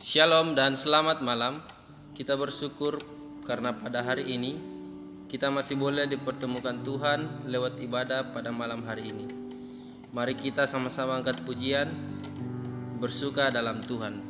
Shalom dan selamat malam. Kita bersyukur karena pada hari ini kita masih boleh dipertemukan Tuhan lewat ibadah pada malam hari ini. Mari kita sama-sama angkat pujian, bersuka dalam Tuhan.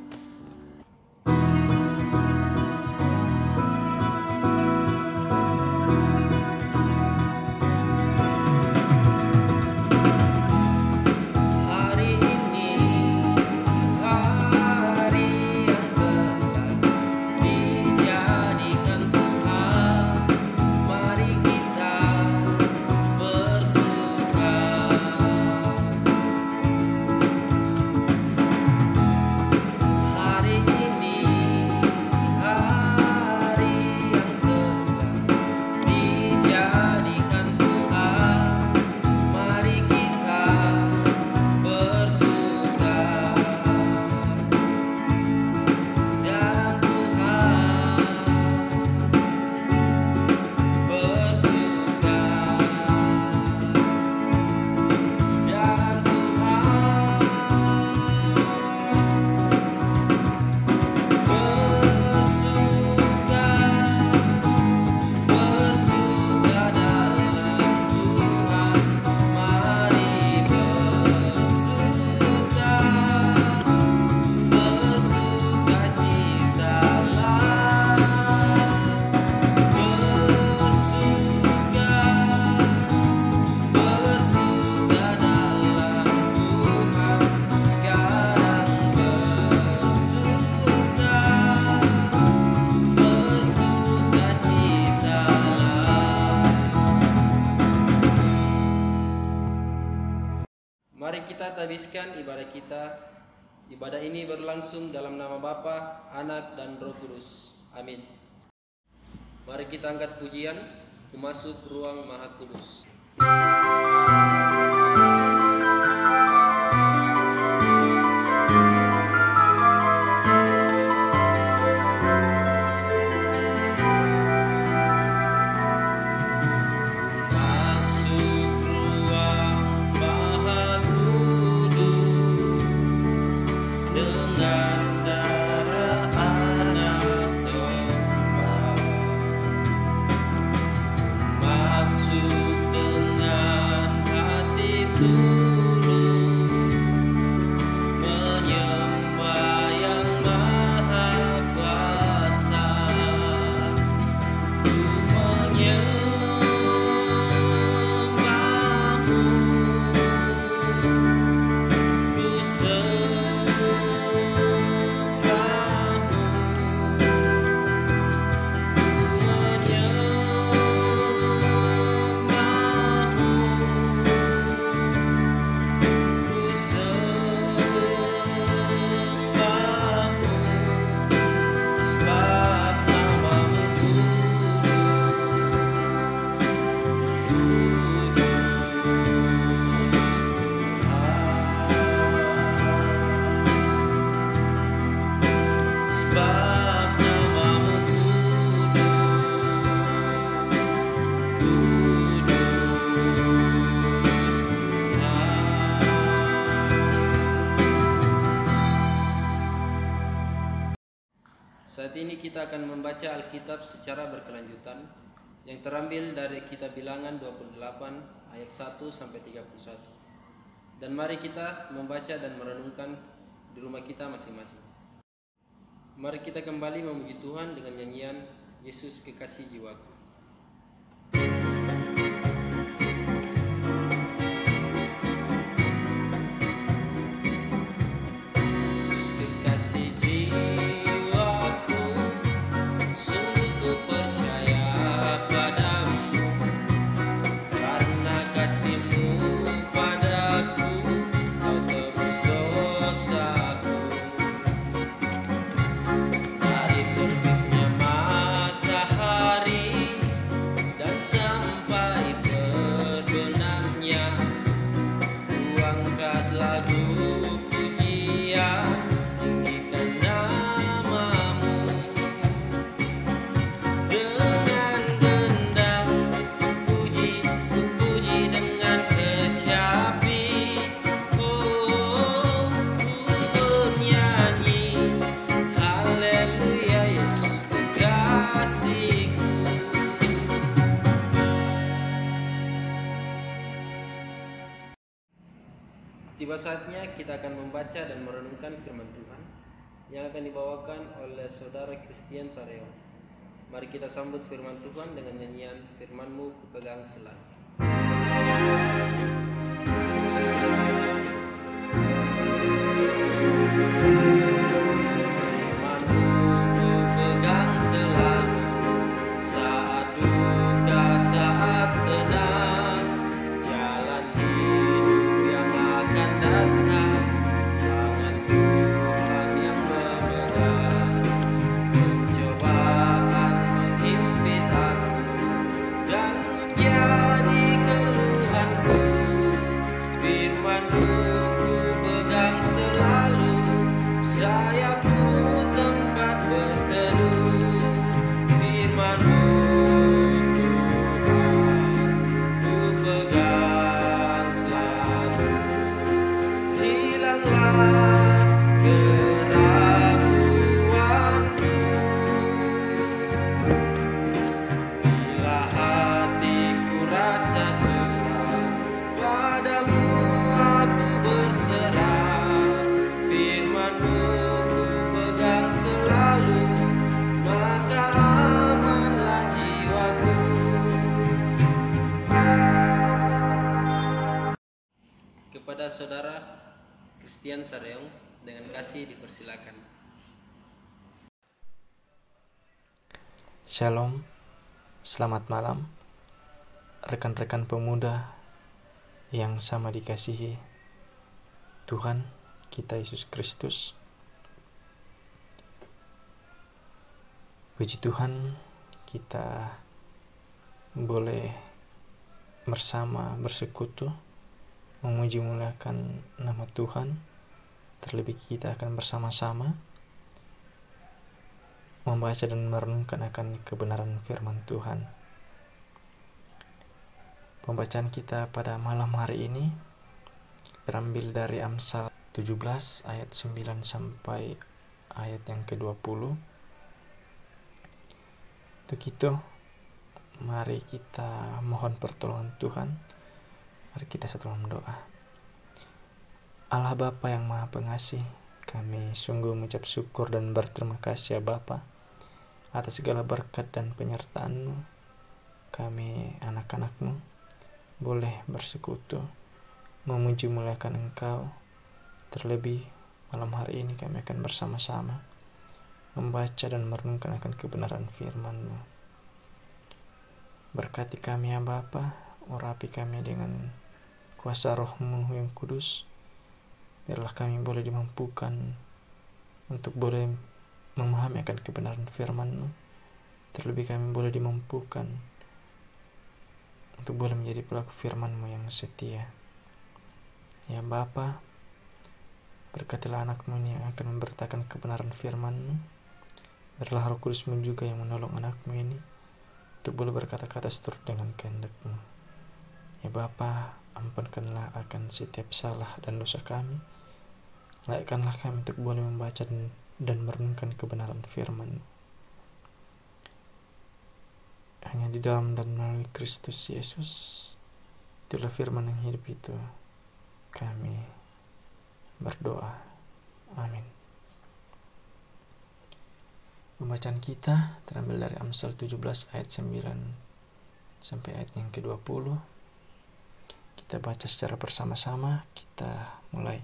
Anak, dan Roh Kudus. Amin. Mari kita angkat pujian, ini kita akan membaca Alkitab secara berkelanjutan yang terambil dari kitab Bilangan 28 ayat 1 sampai 31. Dan mari kita membaca dan merenungkan di rumah kita masing-masing. Mari kita kembali memuji Tuhan dengan nyanyian Yesus kekasih jiwaku. Tiba saatnya kita akan membaca dan merenungkan firman Tuhan yang akan dibawakan oleh saudara Christian Sareo. Mari kita sambut firman Tuhan dengan nyanyian firmanmu kupegang selalu. Christian Sareong dengan kasih dipersilakan. Shalom, selamat malam, rekan-rekan pemuda yang sama dikasihi Tuhan kita Yesus Kristus. Puji Tuhan, kita boleh bersama bersekutu memuji muliakan nama Tuhan Terlebih kita akan bersama-sama membaca dan merenungkan akan kebenaran firman Tuhan. Pembacaan kita pada malam hari ini terambil dari Amsal 17 ayat 9 sampai ayat yang ke-20. Untuk itu, mari kita mohon pertolongan Tuhan. Mari kita dalam doa. Allah Bapa yang Maha Pengasih, kami sungguh mengucap syukur dan berterima kasih ya Bapa atas segala berkat dan penyertaan-Mu. Kami anak-anak-Mu boleh bersekutu, memuji muliakan Engkau. Terlebih malam hari ini kami akan bersama-sama membaca dan merenungkan akan kebenaran firman-Mu. Berkati kami ya Bapa, urapi kami dengan kuasa rohmu yang kudus, biarlah kami boleh dimampukan untuk boleh memahami akan kebenaran firman-Mu. Terlebih kami boleh dimampukan untuk boleh menjadi pelaku firman-Mu yang setia. Ya Bapa, berkatilah anakmu ini yang akan memberitakan kebenaran firman-Mu. Biarlah roh kudusmu juga yang menolong anakmu ini untuk boleh berkata-kata seturut dengan kehendak-Mu. Ya Bapa, ampunkanlah akan setiap salah dan dosa kami Laikanlah kami untuk boleh membaca dan, dan merenungkan kebenaran firman Hanya di dalam dan melalui Kristus Yesus, itulah firman yang hidup itu. Kami berdoa. Amin. Pembacaan kita terambil dari Amsal 17 ayat 9 sampai ayat yang ke-20. Kita baca secara bersama-sama, kita mulai.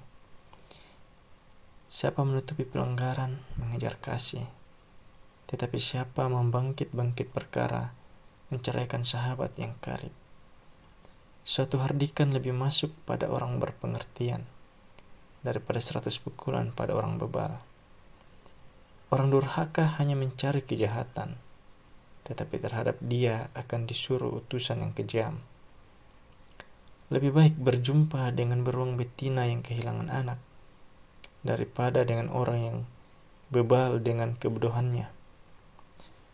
Siapa menutupi pelanggaran, mengejar kasih. Tetapi siapa membangkit-bangkit perkara, menceraikan sahabat yang karib. Suatu hardikan lebih masuk pada orang berpengertian daripada seratus pukulan pada orang bebal. Orang durhaka hanya mencari kejahatan, tetapi terhadap dia akan disuruh utusan yang kejam. Lebih baik berjumpa dengan beruang betina yang kehilangan anak daripada dengan orang yang bebal dengan kebodohannya.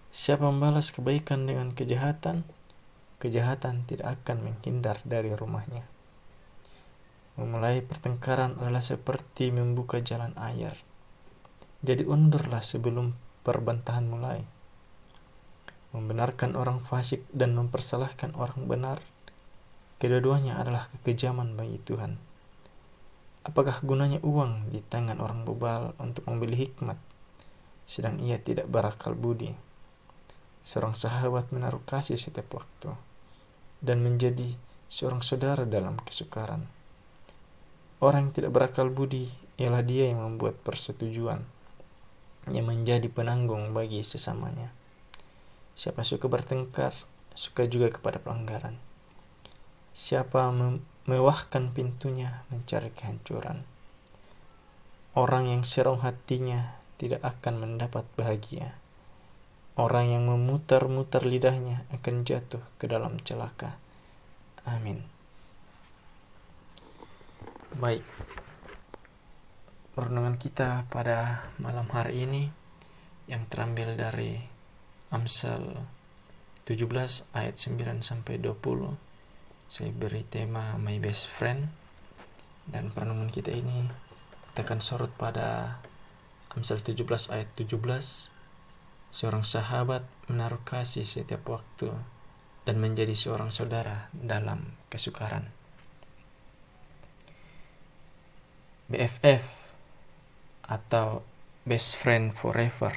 Siapa membalas kebaikan dengan kejahatan, kejahatan tidak akan menghindar dari rumahnya. Memulai pertengkaran adalah seperti membuka jalan air. Jadi undurlah sebelum perbantahan mulai. Membenarkan orang fasik dan mempersalahkan orang benar, kedua-duanya adalah kekejaman bagi Tuhan Apakah gunanya uang di tangan orang bebal untuk membeli hikmat, sedang ia tidak berakal budi? Seorang sahabat menaruh kasih setiap waktu dan menjadi seorang saudara dalam kesukaran. Orang yang tidak berakal budi ialah dia yang membuat persetujuan yang menjadi penanggung bagi sesamanya. Siapa suka bertengkar, suka juga kepada pelanggaran. Siapa memewahkan pintunya mencari kehancuran. Orang yang serong hatinya tidak akan mendapat bahagia. Orang yang memutar-mutar lidahnya akan jatuh ke dalam celaka. Amin. Baik. Renungan kita pada malam hari ini yang terambil dari Amsal 17 ayat 9 sampai 20. Saya beri tema My Best Friend dan perenungan kita ini kita akan sorot pada Amsal 17 ayat 17. Seorang sahabat menaruh kasih setiap waktu dan menjadi seorang saudara dalam kesukaran. BFF atau Best Friend Forever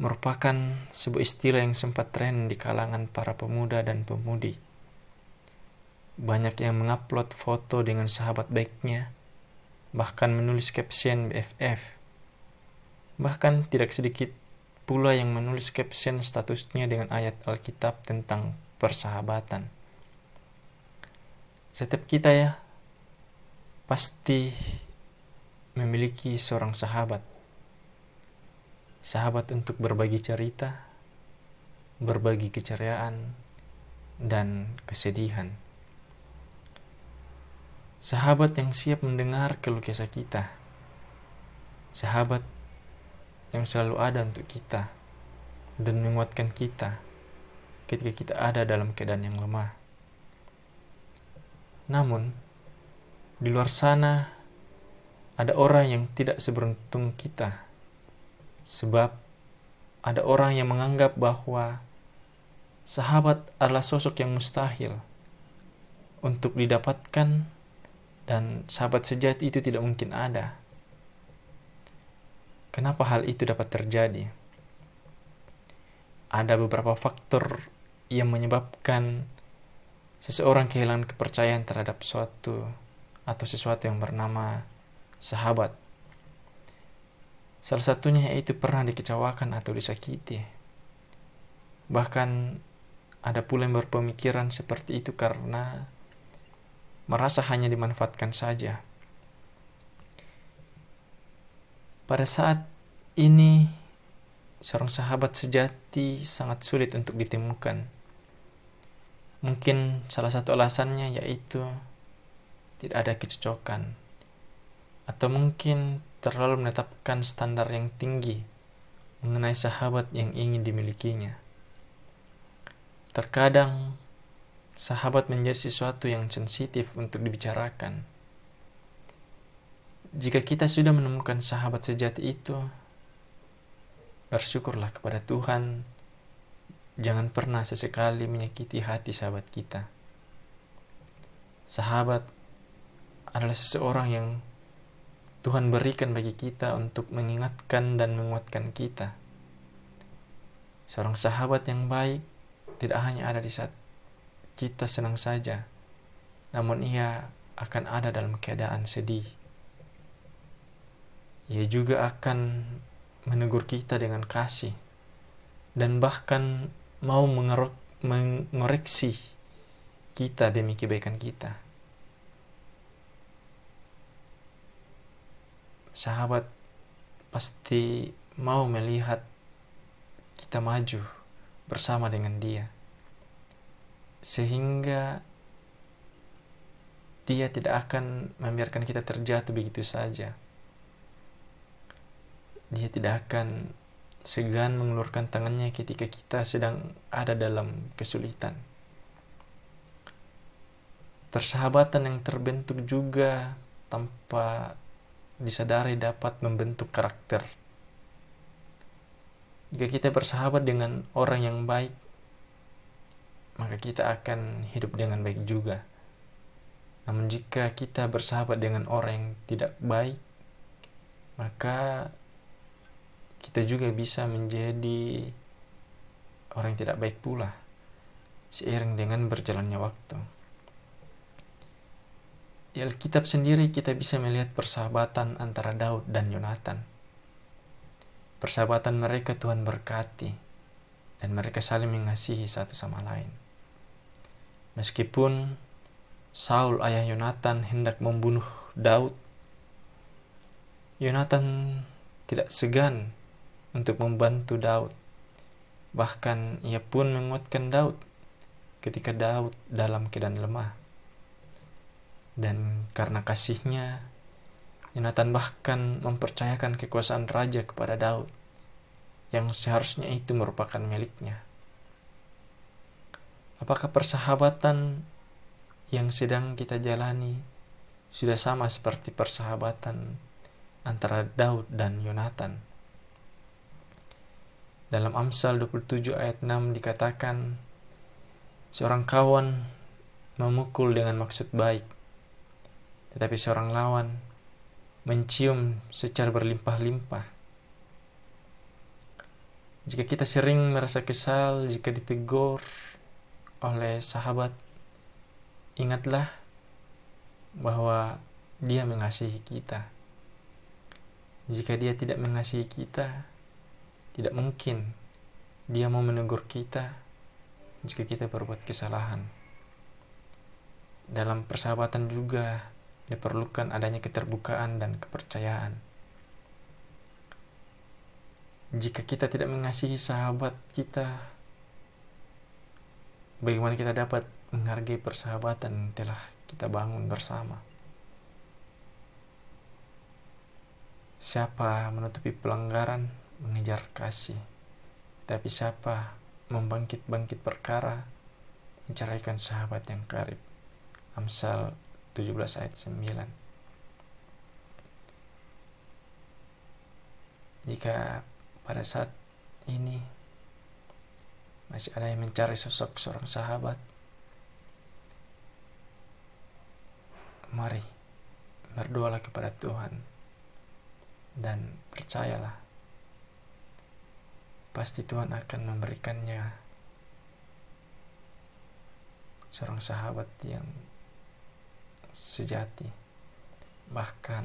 merupakan sebuah istilah yang sempat tren di kalangan para pemuda dan pemudi. Banyak yang mengupload foto dengan sahabat baiknya, bahkan menulis caption BFF. Bahkan tidak sedikit pula yang menulis caption statusnya dengan ayat Alkitab tentang persahabatan. Setiap kita ya pasti memiliki seorang sahabat. Sahabat untuk berbagi cerita, berbagi keceriaan, dan kesedihan. Sahabat yang siap mendengar keluh kesah kita. Sahabat yang selalu ada untuk kita dan menguatkan kita ketika kita ada dalam keadaan yang lemah. Namun, di luar sana ada orang yang tidak seberuntung kita, sebab ada orang yang menganggap bahwa sahabat adalah sosok yang mustahil untuk didapatkan, dan sahabat sejati itu tidak mungkin ada. Kenapa hal itu dapat terjadi? Ada beberapa faktor yang menyebabkan seseorang kehilangan kepercayaan terhadap suatu atau sesuatu yang bernama sahabat. Salah satunya yaitu pernah dikecewakan atau disakiti. Bahkan ada pula yang berpemikiran seperti itu karena merasa hanya dimanfaatkan saja. Pada saat ini, seorang sahabat sejati sangat sulit untuk ditemukan. Mungkin salah satu alasannya yaitu tidak ada kecocokan, atau mungkin terlalu menetapkan standar yang tinggi mengenai sahabat yang ingin dimilikinya. Terkadang, sahabat menjadi sesuatu yang sensitif untuk dibicarakan jika kita sudah menemukan sahabat sejati itu, bersyukurlah kepada Tuhan. Jangan pernah sesekali menyakiti hati sahabat kita. Sahabat adalah seseorang yang Tuhan berikan bagi kita untuk mengingatkan dan menguatkan kita. Seorang sahabat yang baik tidak hanya ada di saat kita senang saja, namun ia akan ada dalam keadaan sedih. Ia juga akan menegur kita dengan kasih dan bahkan mau mengoreksi kita demi kebaikan kita. Sahabat pasti mau melihat kita maju bersama dengan dia, sehingga dia tidak akan membiarkan kita terjatuh begitu saja dia tidak akan segan mengeluarkan tangannya ketika kita sedang ada dalam kesulitan. Persahabatan yang terbentuk juga tanpa disadari dapat membentuk karakter. Jika kita bersahabat dengan orang yang baik, maka kita akan hidup dengan baik juga. Namun jika kita bersahabat dengan orang yang tidak baik, maka kita juga bisa menjadi orang yang tidak baik pula seiring dengan berjalannya waktu. Di Alkitab sendiri kita bisa melihat persahabatan antara Daud dan Yonatan. Persahabatan mereka Tuhan berkati dan mereka saling mengasihi satu sama lain. Meskipun Saul ayah Yonatan hendak membunuh Daud, Yonatan tidak segan untuk membantu Daud. Bahkan ia pun menguatkan Daud ketika Daud dalam keadaan lemah. Dan karena kasihnya, Yonatan bahkan mempercayakan kekuasaan raja kepada Daud, yang seharusnya itu merupakan miliknya. Apakah persahabatan yang sedang kita jalani sudah sama seperti persahabatan antara Daud dan Yonatan? Dalam Amsal 27 ayat 6 dikatakan, Seorang kawan memukul dengan maksud baik, tetapi seorang lawan mencium secara berlimpah-limpah. Jika kita sering merasa kesal jika ditegur oleh sahabat, ingatlah bahwa dia mengasihi kita. Jika dia tidak mengasihi kita, tidak mungkin dia mau menegur kita jika kita berbuat kesalahan. Dalam persahabatan juga diperlukan adanya keterbukaan dan kepercayaan. Jika kita tidak mengasihi sahabat kita, bagaimana kita dapat menghargai persahabatan yang telah kita bangun bersama? Siapa menutupi pelanggaran mengejar kasih, tapi siapa membangkit-bangkit perkara menceraikan sahabat yang karib. Amsal 17 ayat 9 jika pada saat ini masih ada yang mencari sosok seorang sahabat mari berdoalah kepada Tuhan dan percayalah pasti Tuhan akan memberikannya seorang sahabat yang sejati. Bahkan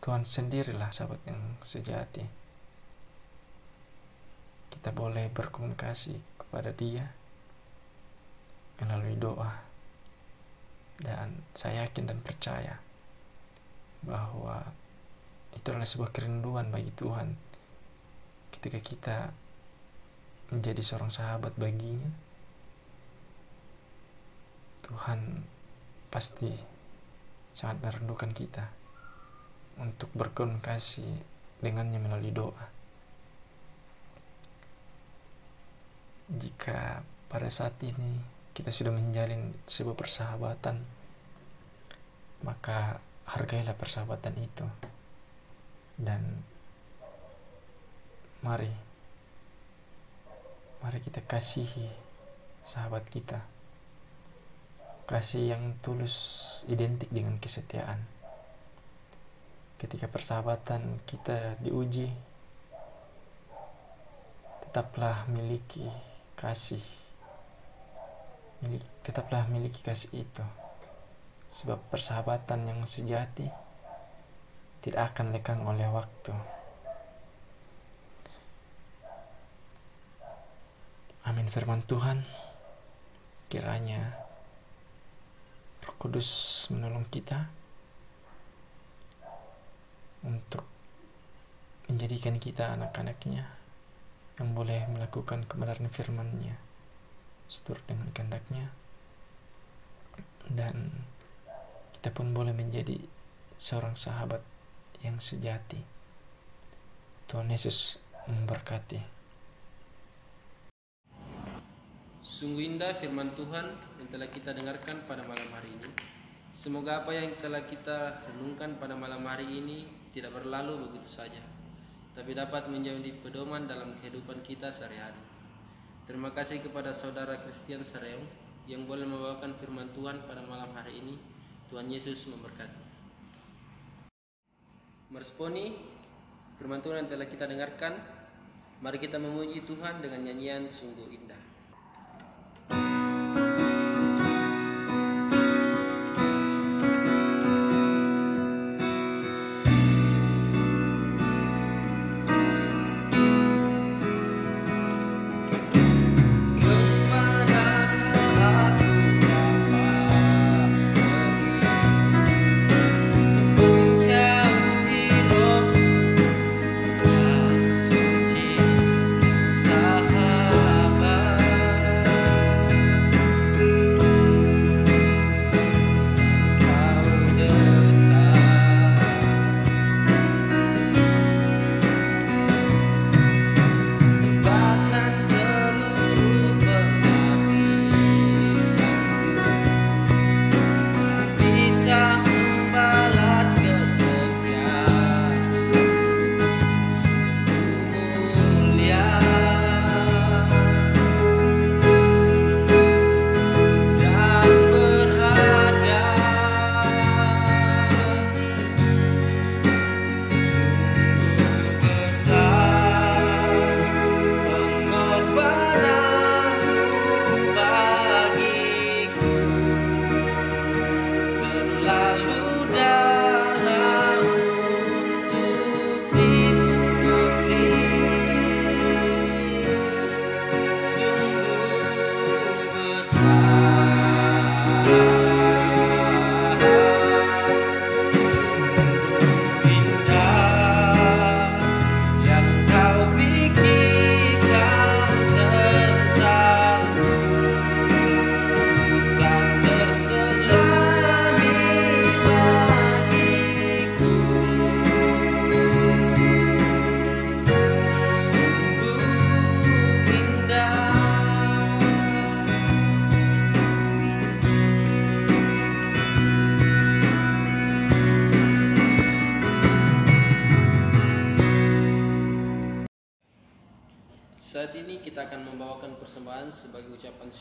Tuhan sendirilah sahabat yang sejati. Kita boleh berkomunikasi kepada Dia melalui doa. Dan saya yakin dan percaya bahwa itu adalah sebuah kerinduan bagi Tuhan ketika kita menjadi seorang sahabat baginya. Tuhan pasti sangat merindukan kita untuk berkomunikasi dengannya melalui doa. Jika pada saat ini kita sudah menjalin sebuah persahabatan, maka hargailah persahabatan itu. Dan mari, mari kita kasihi sahabat kita Kasih yang tulus identik dengan kesetiaan. Ketika persahabatan kita diuji, tetaplah miliki kasih. Tetaplah miliki kasih itu. Sebab persahabatan yang sejati tidak akan lekang oleh waktu. Amin firman Tuhan. Kiranya Kudus menolong kita untuk menjadikan kita anak-anaknya yang boleh melakukan kebenaran firman-Nya seturut dengan kehendaknya dan kita pun boleh menjadi seorang sahabat yang sejati. Tuhan Yesus memberkati. Sungguh indah firman Tuhan yang telah kita dengarkan pada malam hari ini. Semoga apa yang telah kita renungkan pada malam hari ini tidak berlalu begitu saja, tapi dapat menjadi pedoman dalam kehidupan kita sehari-hari. Terima kasih kepada saudara Christian Sareung yang boleh membawakan firman Tuhan pada malam hari ini. Tuhan Yesus memberkati. Meresponi firman Tuhan yang telah kita dengarkan, mari kita memuji Tuhan dengan nyanyian sungguh indah.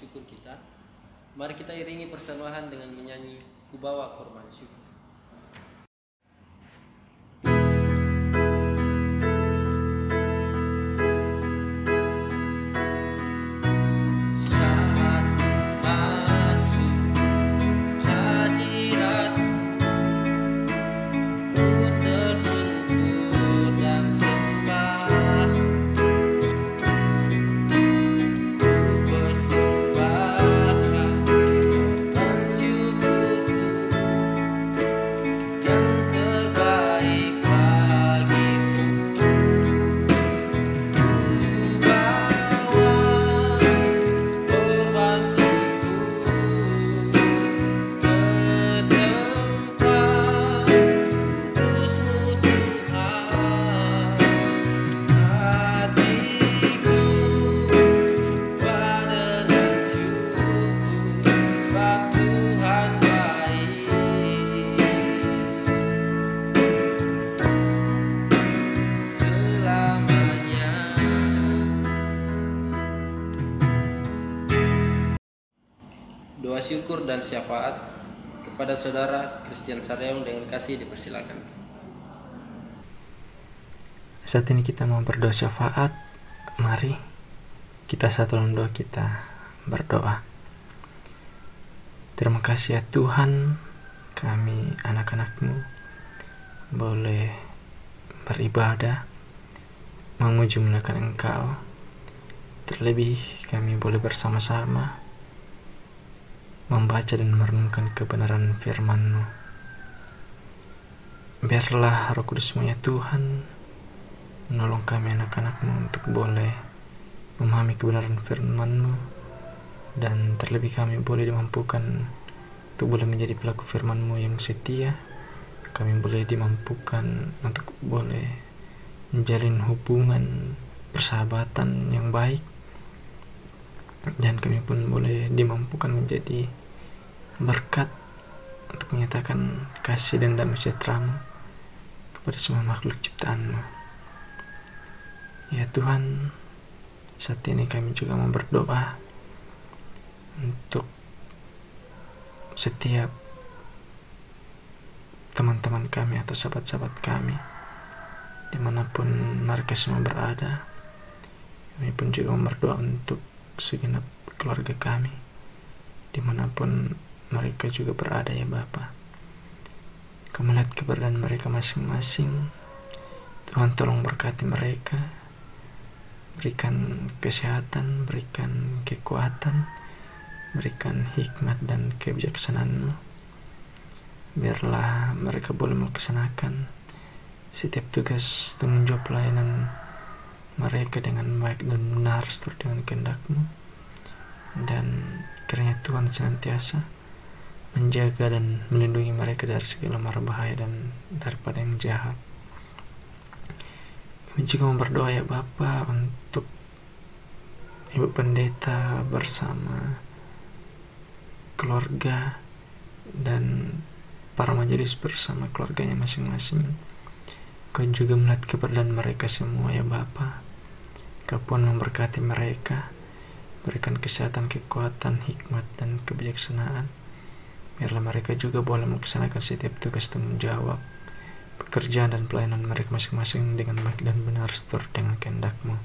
Syukur kita. Mari kita iringi persembahan dengan menyanyi Kubawa Korban Syukur. Syukur dan syafaat kepada saudara Christian Sareung dengan kasih dipersilakan. Saat ini kita mau berdoa syafaat. Mari kita satu dalam doa kita berdoa. Terima kasih ya Tuhan, kami anak-anakmu boleh beribadah, memuji memuliakan Engkau. Terlebih kami boleh bersama-sama membaca dan merenungkan kebenaran firman-Mu. Biarlah roh kudusmu ya Tuhan menolong kami anak-anakmu untuk boleh memahami kebenaran firman-Mu dan terlebih kami boleh dimampukan untuk boleh menjadi pelaku firman-Mu yang setia kami boleh dimampukan untuk boleh menjalin hubungan persahabatan yang baik dan kami pun boleh dimampukan menjadi berkat untuk menyatakan kasih dan damai sejahtera-Mu kepada semua makhluk ciptaan-Mu. Ya Tuhan, saat ini kami juga mau berdoa untuk setiap teman-teman kami atau sahabat-sahabat kami di mana pun mereka semua berada kami pun juga berdoa untuk segenap keluarga kami di mana pun mereka juga berada ya Bapak kami lihat keberadaan mereka masing-masing. Tuhan tolong berkati mereka. Berikan kesehatan berikan kekuatan berikan hikmat dan kebijaksanaan biarlah mereka boleh melaksanakan setiap tugas tanggung jawab pelayanan mereka dengan baik dan benar seturut dengan kehendakmu. Dan kiranya Tuhan senantiasa menjaga dan melindungi mereka dari segala mara bahaya dan daripada yang jahat. Kami juga berdoa ya Bapa untuk Ibu Pendeta bersama keluarga dan para majelis bersama keluarganya masing-masing. Kau juga melihat keberadaan mereka semua ya Bapa. Kau pun memberkati mereka, berikan kesehatan, kekuatan, hikmat, dan kebijaksanaan. Biarlah mereka juga boleh melaksanakan setiap tugas tanggung jawab, pekerjaan dan pelayanan mereka masing-masing dengan baik dan benar seturut dengan kehendakmu.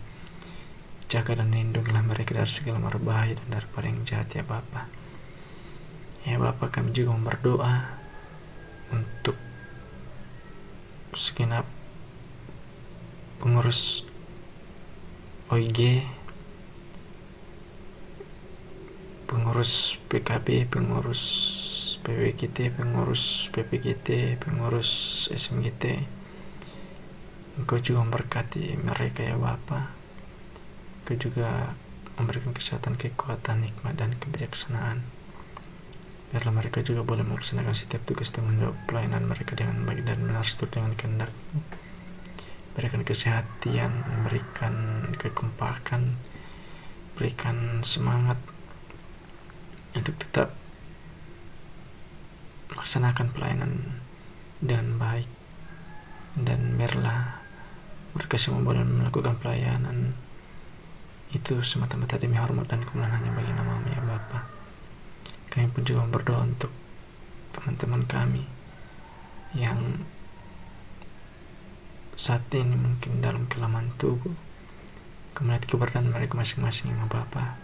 Jaga dan lindungilah mereka dari segala mara bahaya dan daripada yang jahat ya Bapa. Ya Bapa kami juga berdoa untuk segenap pengurus OIG pengurus PKB pengurus PWGT pengurus PPGT pengurus SMGT Engkau juga memberkati mereka ya Bapa Engkau juga memberikan kesehatan kekuatan hikmat dan kebijaksanaan. Biarlah mereka juga boleh melaksanakan setiap tugas tanggung jawab pelayanan mereka dengan baik dan benar dengan kehendak berikan kesehatan, berikan kekompakan, berikan semangat untuk tetap melaksanakan pelayanan dengan baik dan biarlah mereka semua melakukan pelayanan itu semata-mata demi hormat dan kemuliaan hanya bagi nama ya Bapa. Kami pun juga berdoa untuk teman-teman kami yang saat ini mungkin dalam kelaman tubuh. Kemudian keberadaan mereka masing-masing yang Bapa.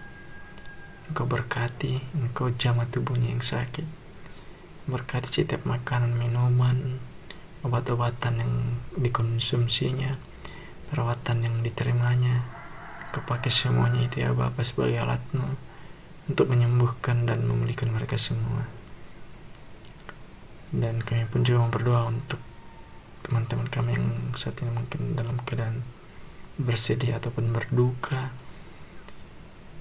Engkau berkati Engkau jamah tubuhnya yang sakit. Berkati setiap makanan minuman obat-obatan yang dikonsumsinya perawatan yang diterimanya. Kepakai semuanya itu ya Bapak sebagai alatmu untuk menyembuhkan dan memulihkan mereka semua. Dan kami pun juga berdoa untuk teman-teman kami yang saat ini mungkin dalam keadaan bersedih ataupun berduka.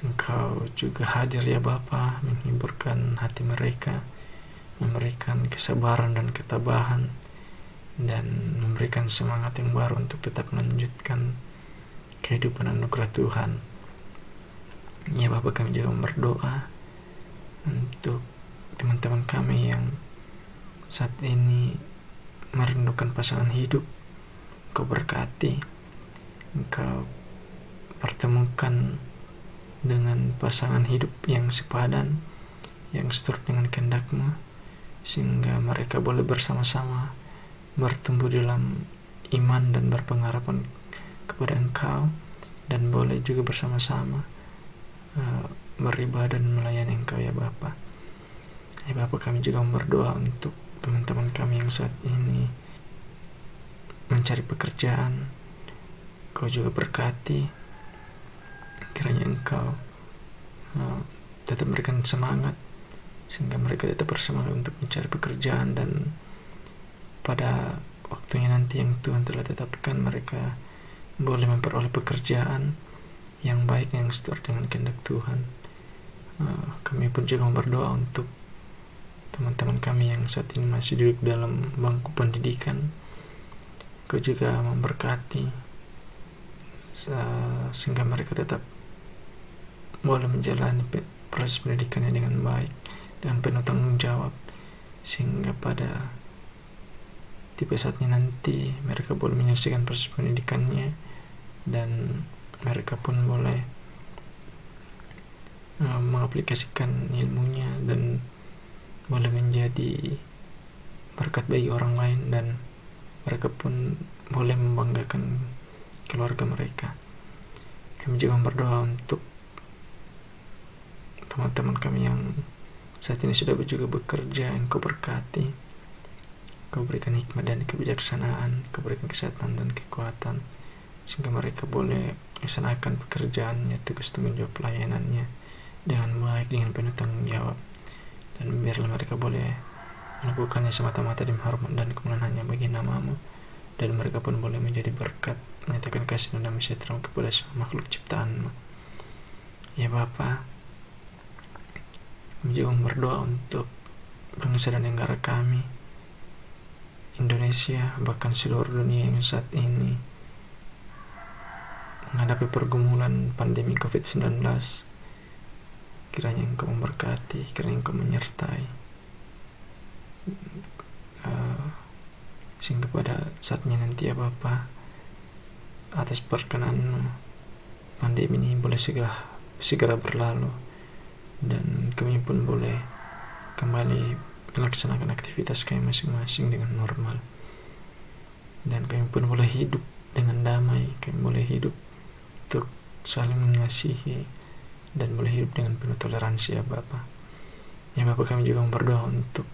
Engkau juga hadir ya Bapa menghiburkan hati mereka memberikan kesabaran dan ketabahan dan memberikan semangat yang baru untuk tetap melanjutkan kehidupan anugerah Tuhan. Ya Bapak kami juga berdoa untuk teman-teman kami yang saat ini merindukan pasangan hidup Engkau berkati Engkau pertemukan dengan pasangan hidup yang sepadan yang seturut dengan kehendakmu sehingga mereka boleh bersama-sama bertumbuh dalam iman dan berpengharapan kepada engkau dan boleh juga bersama-sama uh, beribadah dan melayani engkau ya Bapa. Ya Bapa kami juga berdoa untuk teman-teman kami yang saat ini mencari pekerjaan. Kau juga berkati. Kiranya engkau uh, tetap memberikan semangat sehingga mereka tetap bersemangat untuk mencari pekerjaan dan pada waktunya nanti yang Tuhan telah tetapkan mereka boleh memperoleh pekerjaan yang baik yang sesuai dengan kehendak Tuhan. Uh, kami pun juga berdoa untuk teman-teman kami yang saat ini masih duduk dalam bangku pendidikan. Kau juga memberkati sehingga mereka tetap boleh menjalani proses pendidikannya dengan baik dan penuh tanggung jawab sehingga pada tiba saatnya nanti mereka boleh menyelesaikan proses pendidikannya dan mereka pun boleh uh, mengaplikasikan ilmunya dan boleh menjadi berkat bagi orang lain dan mereka pun boleh membanggakan keluarga mereka. Kami juga berdoa untuk teman-teman kami yang saat ini sudah juga bekerja yang kau berkati. Kau berikan hikmat dan kebijaksanaan kau berikan kesehatan dan kekuatan sehingga mereka boleh melaksanakan pekerjaannya tugas tanggung jawab pelayanannya dengan baik dengan penuh tanggung jawab dan biarlah mereka boleh melakukannya semata-mata demi hormat dan kemuliaan hanya bagi namamu. Dan mereka pun boleh menjadi berkat menyatakan kasih dan sejahtera kepada semua makhluk ciptaanmu. Ya Bapa. Kami juga berdoa untuk bangsa dan negara kami Indonesia bahkan seluruh dunia yang saat ini menghadapi pergumulan pandemi COVID-19 kiranya engkau memberkati kiranya engkau menyertai uh, sehingga pada saatnya nanti ya Bapak atas perkenan pandemi ini boleh segera segera berlalu dan kami pun boleh kembali melaksanakan aktivitas kami masing-masing dengan normal. Dan kami pun boleh hidup dengan damai kami boleh hidup untuk saling mengasihi dan boleh hidup dengan penuh toleransi ya Bapak ya Bapak kami juga berdoa untuk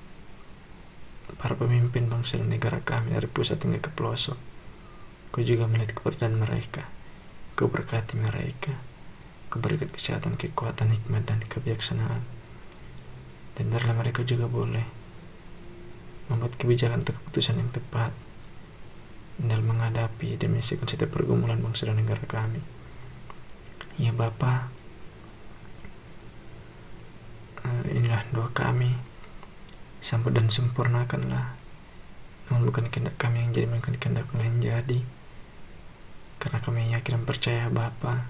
para pemimpin bangsa dan negara kami dari pusat hingga ke pelosok. Kau juga melihat keberadaan mereka. Kau berkati mereka. Kau berikan kesehatan, kekuatan, hikmat, dan kebijaksanaan. Dan biarlah mereka juga boleh membuat kebijakan untuk keputusan yang tepat dalam menghadapi dan menyelesaikan setiap pergumulan bangsa dan negara kami. Ya Bapa, eh, inilah doa kami. Sambut dan sempurnakanlah. Namun bukan kehendak kami yang jadi melainkan kehendak yang jadi. Karena kami yakin dan percaya Bapa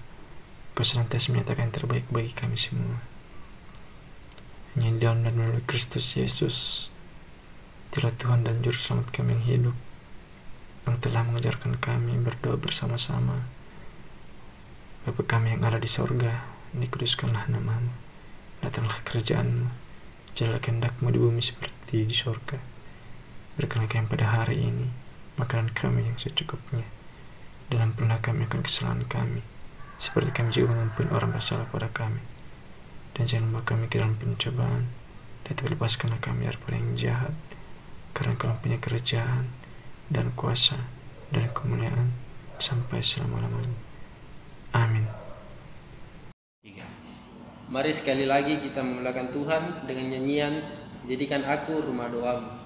Kau senantiasa menyatakan yang terbaik bagi kami semua. Hanya di dalam dan melalui Kristus Yesus Dialah Tuhan dan Juru Selamat kami yang hidup yang telah mengajarkan kami berdoa bersama-sama. Bapa kami yang ada di sorga dikuduskanlah namamu datanglah kerjaanmu Jalan kehendakmu di bumi seperti di surga. Berikanlah kami pada hari ini makanan kami yang secukupnya. Dan ampunilah kami akan kesalahan kami, seperti kami juga mengampuni orang bersalah pada kami. Dan jangan membawa kami ke dalam pencobaan, dan lepaskanlah kami dari yang jahat, karena kau punya kerajaan, dan kuasa, dan kemuliaan, sampai selama-lamanya. Amin. Mari sekali lagi kita memulakan Tuhan dengan nyanyian Jadikan aku rumah doamu.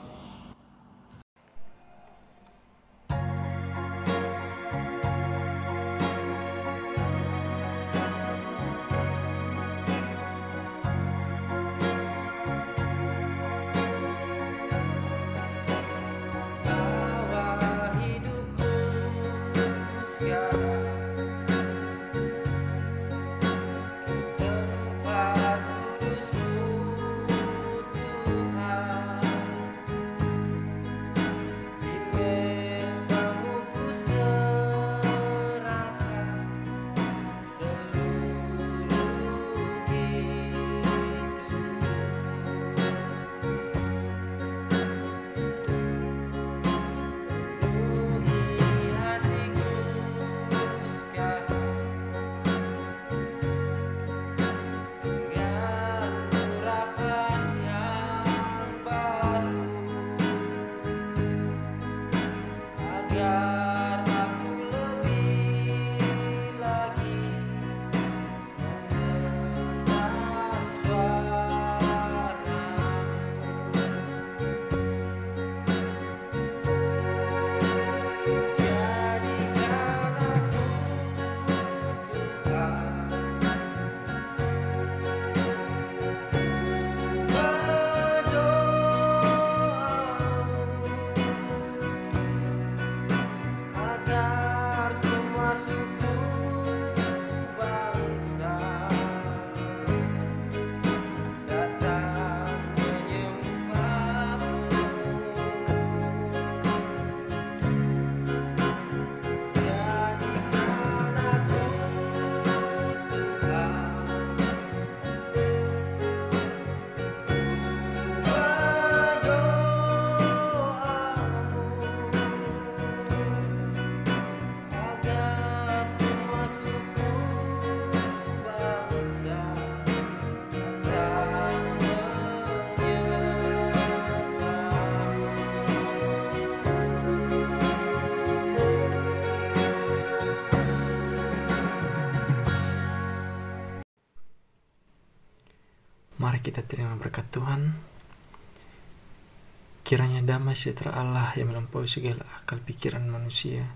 Kiranya damai sejahtera Allah yang melampaui segala akal pikiran manusia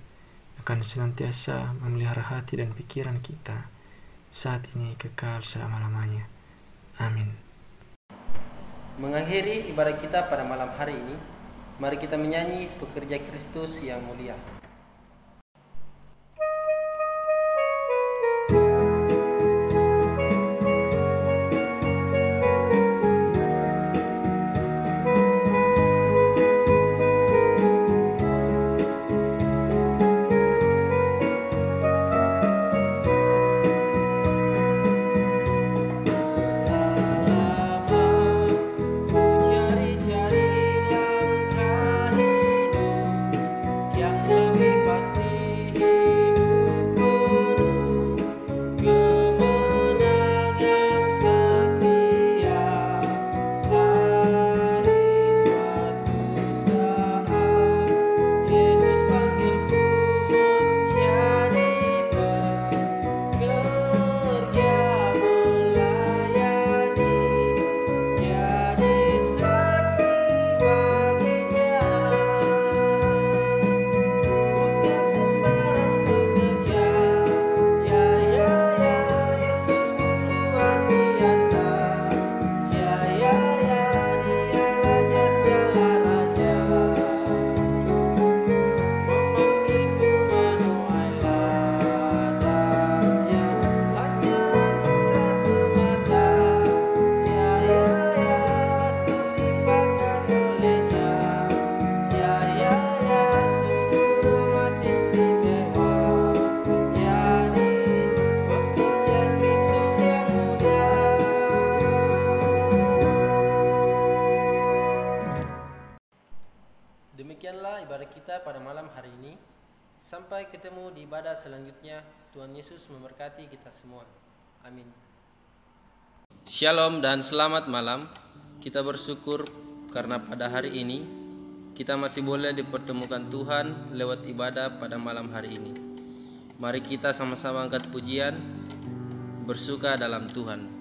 akan senantiasa memelihara hati dan pikiran kita saat ini kekal selama-lamanya. Amin. Mengakhiri ibadah kita pada malam hari ini, mari kita menyanyi pekerja Kristus yang mulia. Ibadah selanjutnya. Tuhan Yesus memberkati kita semua. Amin. Shalom dan selamat malam. Kita bersyukur karena pada hari ini kita masih boleh dipertemukan Tuhan lewat ibadah pada malam hari ini. Mari kita sama-sama angkat pujian, bersuka dalam Tuhan.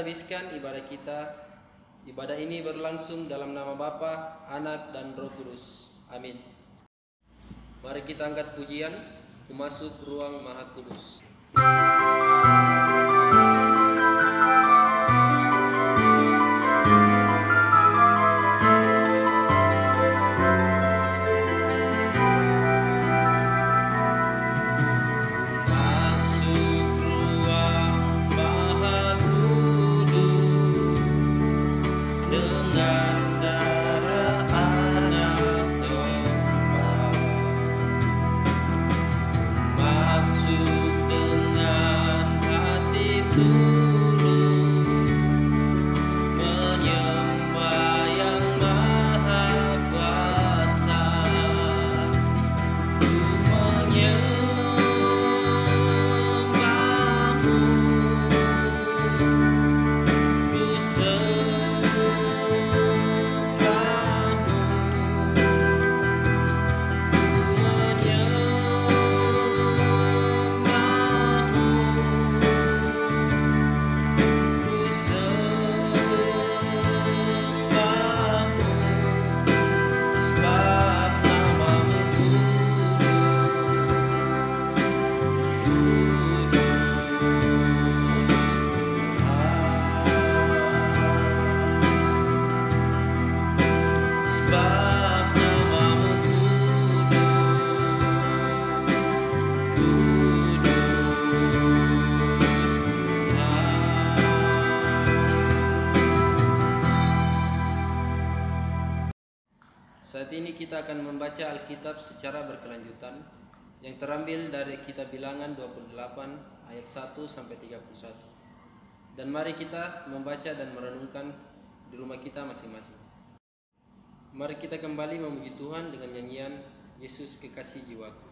Tabiskan ibadah kita. Ibadah ini berlangsung dalam nama Bapa, Anak, dan Roh Kudus. Amin. Mari kita angkat pujian, ku masuk kita akan membaca Alkitab secara berkelanjutan yang terambil dari kitab Bilangan 28 ayat 1 sampai 31. Dan mari kita membaca dan merenungkan di rumah kita masing-masing. Mari kita kembali memuji Tuhan dengan nyanyian Yesus kekasih jiwaku.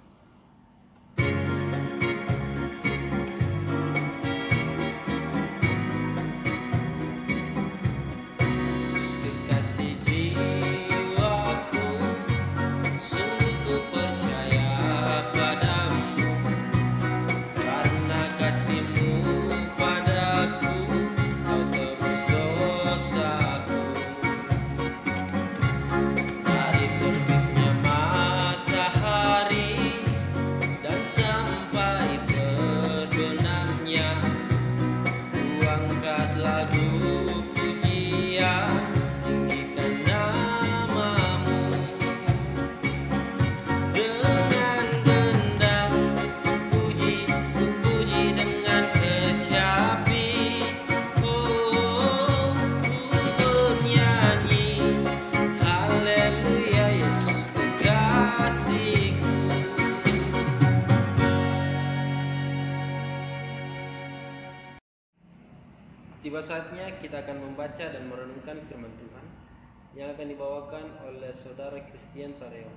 Dibawakan oleh saudara Christian Sareo.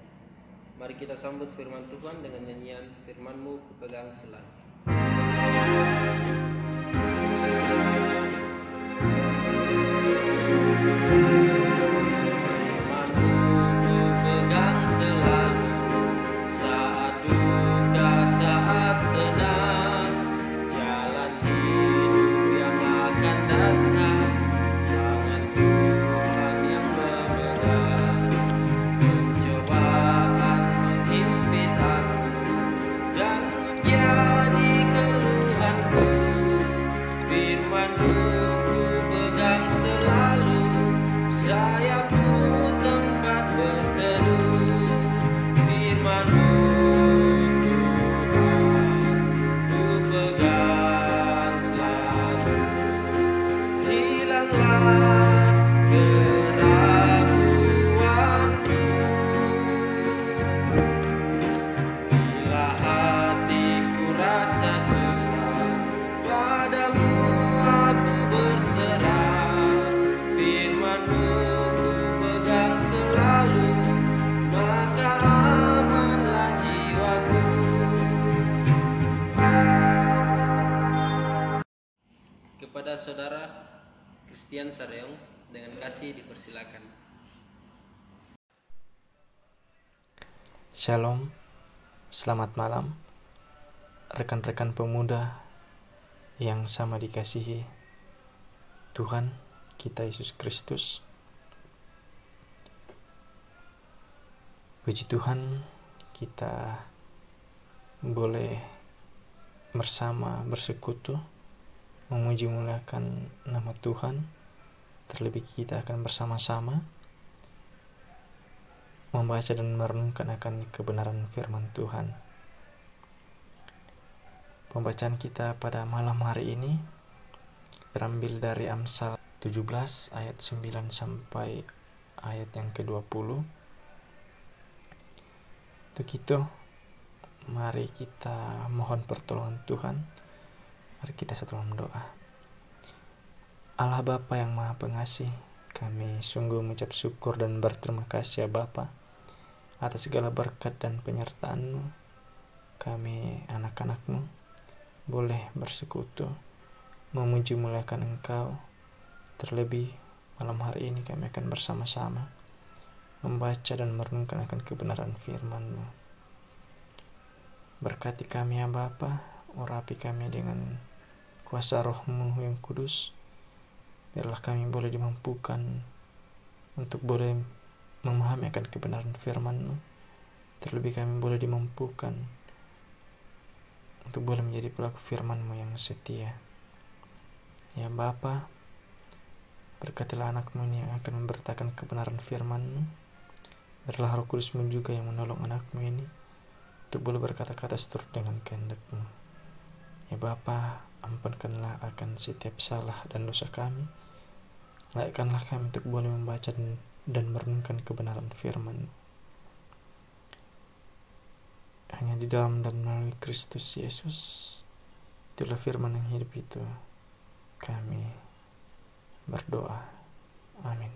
Mari kita sambut firman Tuhan dengan nyanyian firmanmu kupegang selalu. Selamat malam, rekan-rekan pemuda yang sama dikasihi Tuhan kita Yesus Kristus. Puji Tuhan, kita boleh bersama bersekutu memuji muliakan nama Tuhan. Terlebih kita akan bersama-sama membaca dan merenungkan akan kebenaran firman Tuhan. Pembacaan kita pada malam hari ini terambil dari Amsal 17 ayat 9 sampai ayat yang ke-20. Untuk itu, mari kita mohon pertolongan Tuhan. Mari kita satu dalam doa. Allah Bapa yang Maha Pengasih, kami sungguh mengucap syukur dan berterima kasih ya Bapa atas segala berkat dan penyertaan-Mu. Kami anak-anak-Mu boleh bersekutu, memuji muliakan Engkau. Terlebih malam hari ini kami akan bersama-sama membaca dan merenungkan akan kebenaran firman-Mu. Berkati kami ya Bapa, urapi kami dengan kuasa rohmu yang kudus. Biarlah kami boleh dimampukan untuk boleh memahami akan kebenaran firman-Mu. Terlebih kami boleh dimampukan untuk boleh menjadi pelaku firman-Mu yang setia. Ya Bapa, berkatilah anakmu ini yang akan memberitakan kebenaran firman-Mu. Biarlah roh kudusmu juga yang menolong anakmu ini untuk boleh berkata-kata seturut dengan kehendak-Mu. Ya Bapa, ampunkanlah akan setiap salah dan dosa kami. Laikkanlah kami untuk boleh membaca dan, dan merenungkan kebenaran firman. Hanya di dalam dan melalui Kristus Yesus, itulah firman yang hidup itu. Kami berdoa. Amin.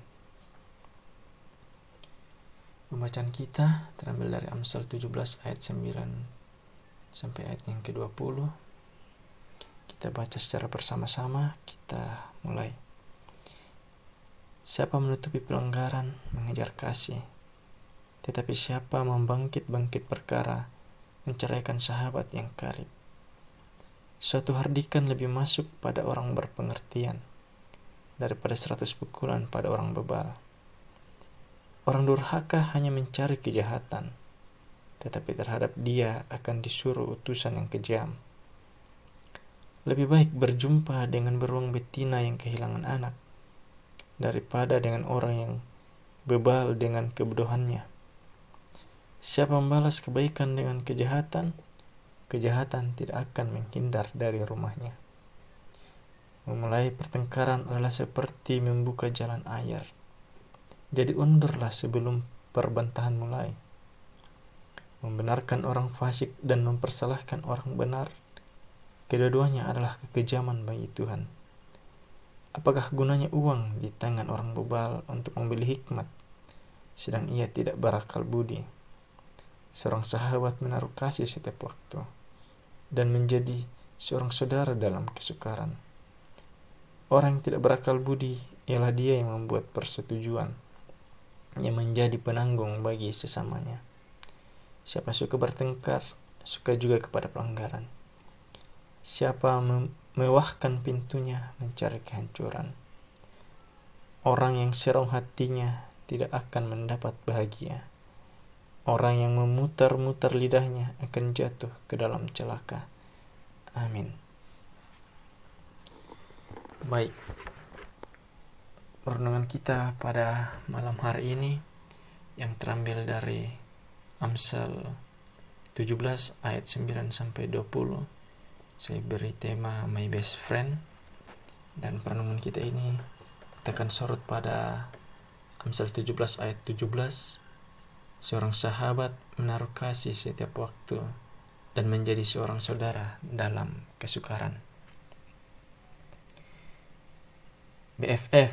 Pembacaan kita terambil dari Amsal 17 ayat 9 sampai ayat yang ke-20. Kita baca secara bersama-sama, kita mulai. Siapa menutupi pelanggaran mengejar kasih, tetapi siapa membangkit-bangkit perkara menceraikan sahabat yang karib. Suatu hardikan lebih masuk pada orang berpengertian daripada seratus pukulan pada orang bebal. Orang durhaka hanya mencari kejahatan, tetapi terhadap dia akan disuruh utusan yang kejam. Lebih baik berjumpa dengan beruang betina yang kehilangan anak, daripada dengan orang yang bebal dengan kebodohannya. Siapa membalas kebaikan dengan kejahatan, kejahatan tidak akan menghindar dari rumahnya. Memulai pertengkaran adalah seperti membuka jalan air jadi undurlah sebelum perbantahan mulai. Membenarkan orang fasik dan mempersalahkan orang benar, kedua-duanya adalah kekejaman bagi Tuhan. Apakah gunanya uang di tangan orang bebal untuk membeli hikmat, sedang ia tidak berakal budi? Seorang sahabat menaruh kasih setiap waktu dan menjadi seorang saudara dalam kesukaran. Orang yang tidak berakal budi ialah dia yang membuat persetujuan yang menjadi penanggung bagi sesamanya. Siapa suka bertengkar, suka juga kepada pelanggaran. Siapa memewahkan pintunya mencari kehancuran. Orang yang serong hatinya tidak akan mendapat bahagia. Orang yang memutar-mutar lidahnya akan jatuh ke dalam celaka. Amin. Baik, Renungan kita pada malam hari ini yang terambil dari Amsal 17 ayat 9 sampai 20. Saya beri tema My Best Friend dan perenungan kita ini kita akan sorot pada Amsal 17 ayat 17. Seorang sahabat menaruh kasih setiap waktu dan menjadi seorang saudara dalam kesukaran. BFF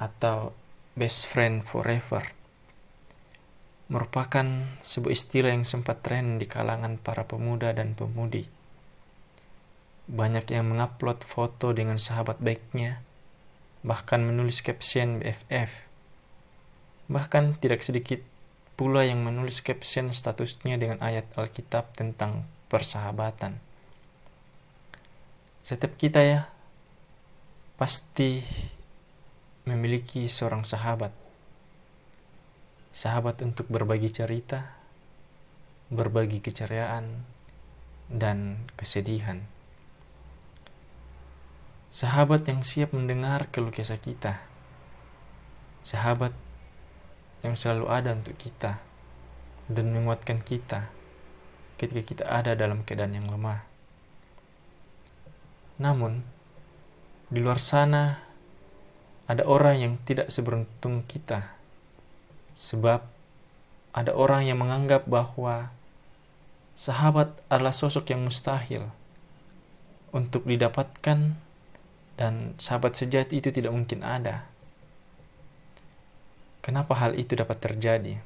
atau best friend forever merupakan sebuah istilah yang sempat tren di kalangan para pemuda dan pemudi. Banyak yang mengupload foto dengan sahabat baiknya, bahkan menulis caption BFF. Bahkan tidak sedikit pula yang menulis caption statusnya dengan ayat Alkitab tentang persahabatan. Setiap kita ya, pasti memiliki seorang sahabat. Sahabat untuk berbagi cerita, berbagi keceriaan, dan kesedihan. Sahabat yang siap mendengar keluh kesah kita. Sahabat yang selalu ada untuk kita dan menguatkan kita ketika kita ada dalam keadaan yang lemah. Namun, di luar sana ada orang yang tidak seberuntung kita, sebab ada orang yang menganggap bahwa sahabat adalah sosok yang mustahil untuk didapatkan, dan sahabat sejati itu tidak mungkin ada. Kenapa hal itu dapat terjadi?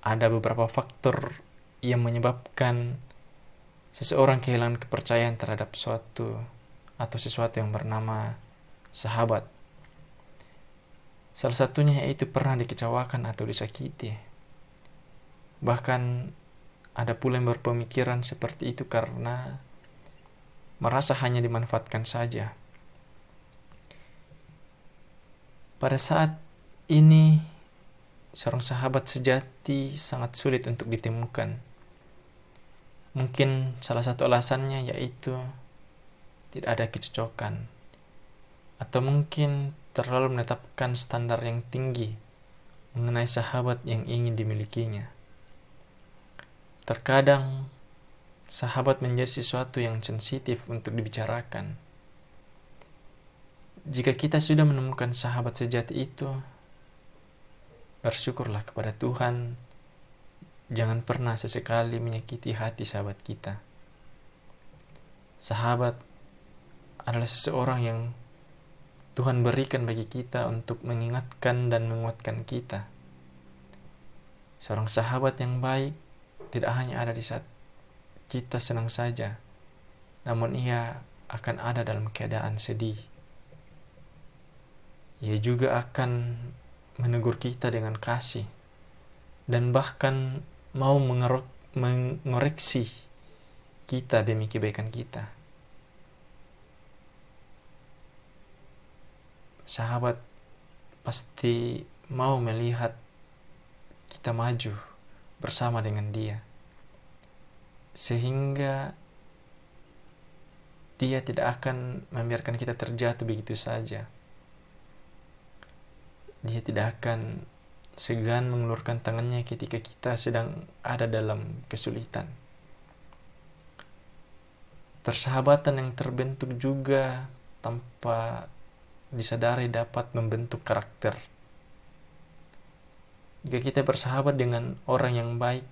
Ada beberapa faktor yang menyebabkan seseorang kehilangan kepercayaan terhadap suatu atau sesuatu yang bernama sahabat. Salah satunya yaitu pernah dikecewakan atau disakiti. Bahkan ada pula yang berpemikiran seperti itu karena merasa hanya dimanfaatkan saja. Pada saat ini, seorang sahabat sejati sangat sulit untuk ditemukan. Mungkin salah satu alasannya yaitu tidak ada kecocokan atau mungkin terlalu menetapkan standar yang tinggi mengenai sahabat yang ingin dimilikinya. Terkadang, sahabat menjadi sesuatu yang sensitif untuk dibicarakan. Jika kita sudah menemukan sahabat sejati itu, bersyukurlah kepada Tuhan jangan pernah sesekali menyakiti hati sahabat kita. Sahabat adalah seseorang yang Tuhan berikan bagi kita untuk mengingatkan dan menguatkan kita. Seorang sahabat yang baik tidak hanya ada di saat kita senang saja, namun ia akan ada dalam keadaan sedih. Ia juga akan menegur kita dengan kasih dan bahkan mau mengoreksi kita demi kebaikan kita. sahabat pasti mau melihat kita maju bersama dengan dia sehingga dia tidak akan membiarkan kita terjatuh begitu saja dia tidak akan segan mengeluarkan tangannya ketika kita sedang ada dalam kesulitan persahabatan yang terbentuk juga tanpa disadari dapat membentuk karakter. Jika kita bersahabat dengan orang yang baik,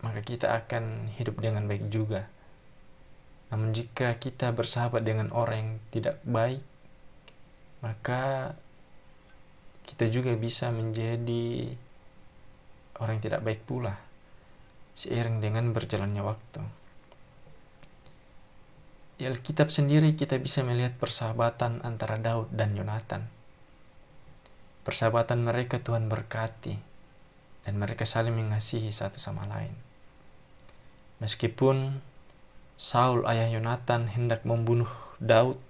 maka kita akan hidup dengan baik juga. Namun jika kita bersahabat dengan orang yang tidak baik, maka kita juga bisa menjadi orang yang tidak baik pula seiring dengan berjalannya waktu. Di Alkitab sendiri kita bisa melihat persahabatan antara Daud dan Yonatan. Persahabatan mereka Tuhan berkati dan mereka saling mengasihi satu sama lain. Meskipun Saul ayah Yonatan hendak membunuh Daud,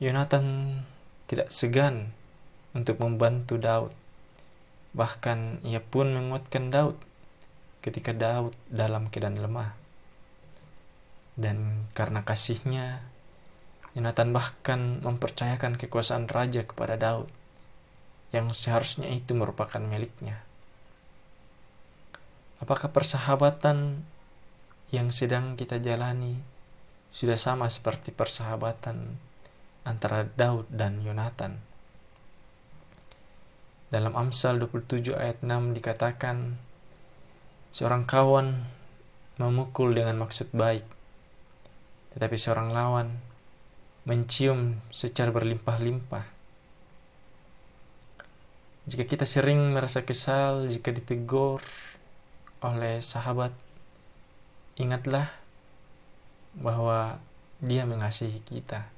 Yonatan tidak segan untuk membantu Daud. Bahkan ia pun menguatkan Daud ketika Daud dalam keadaan lemah. Dan karena kasihnya, Yonatan bahkan mempercayakan kekuasaan raja kepada Daud, yang seharusnya itu merupakan miliknya. Apakah persahabatan yang sedang kita jalani sudah sama seperti persahabatan antara Daud dan Yonatan? Dalam Amsal 27 ayat 6 dikatakan, seorang kawan memukul dengan maksud baik, tetapi seorang lawan mencium secara berlimpah-limpah. Jika kita sering merasa kesal jika ditegur oleh sahabat, ingatlah bahwa dia mengasihi kita.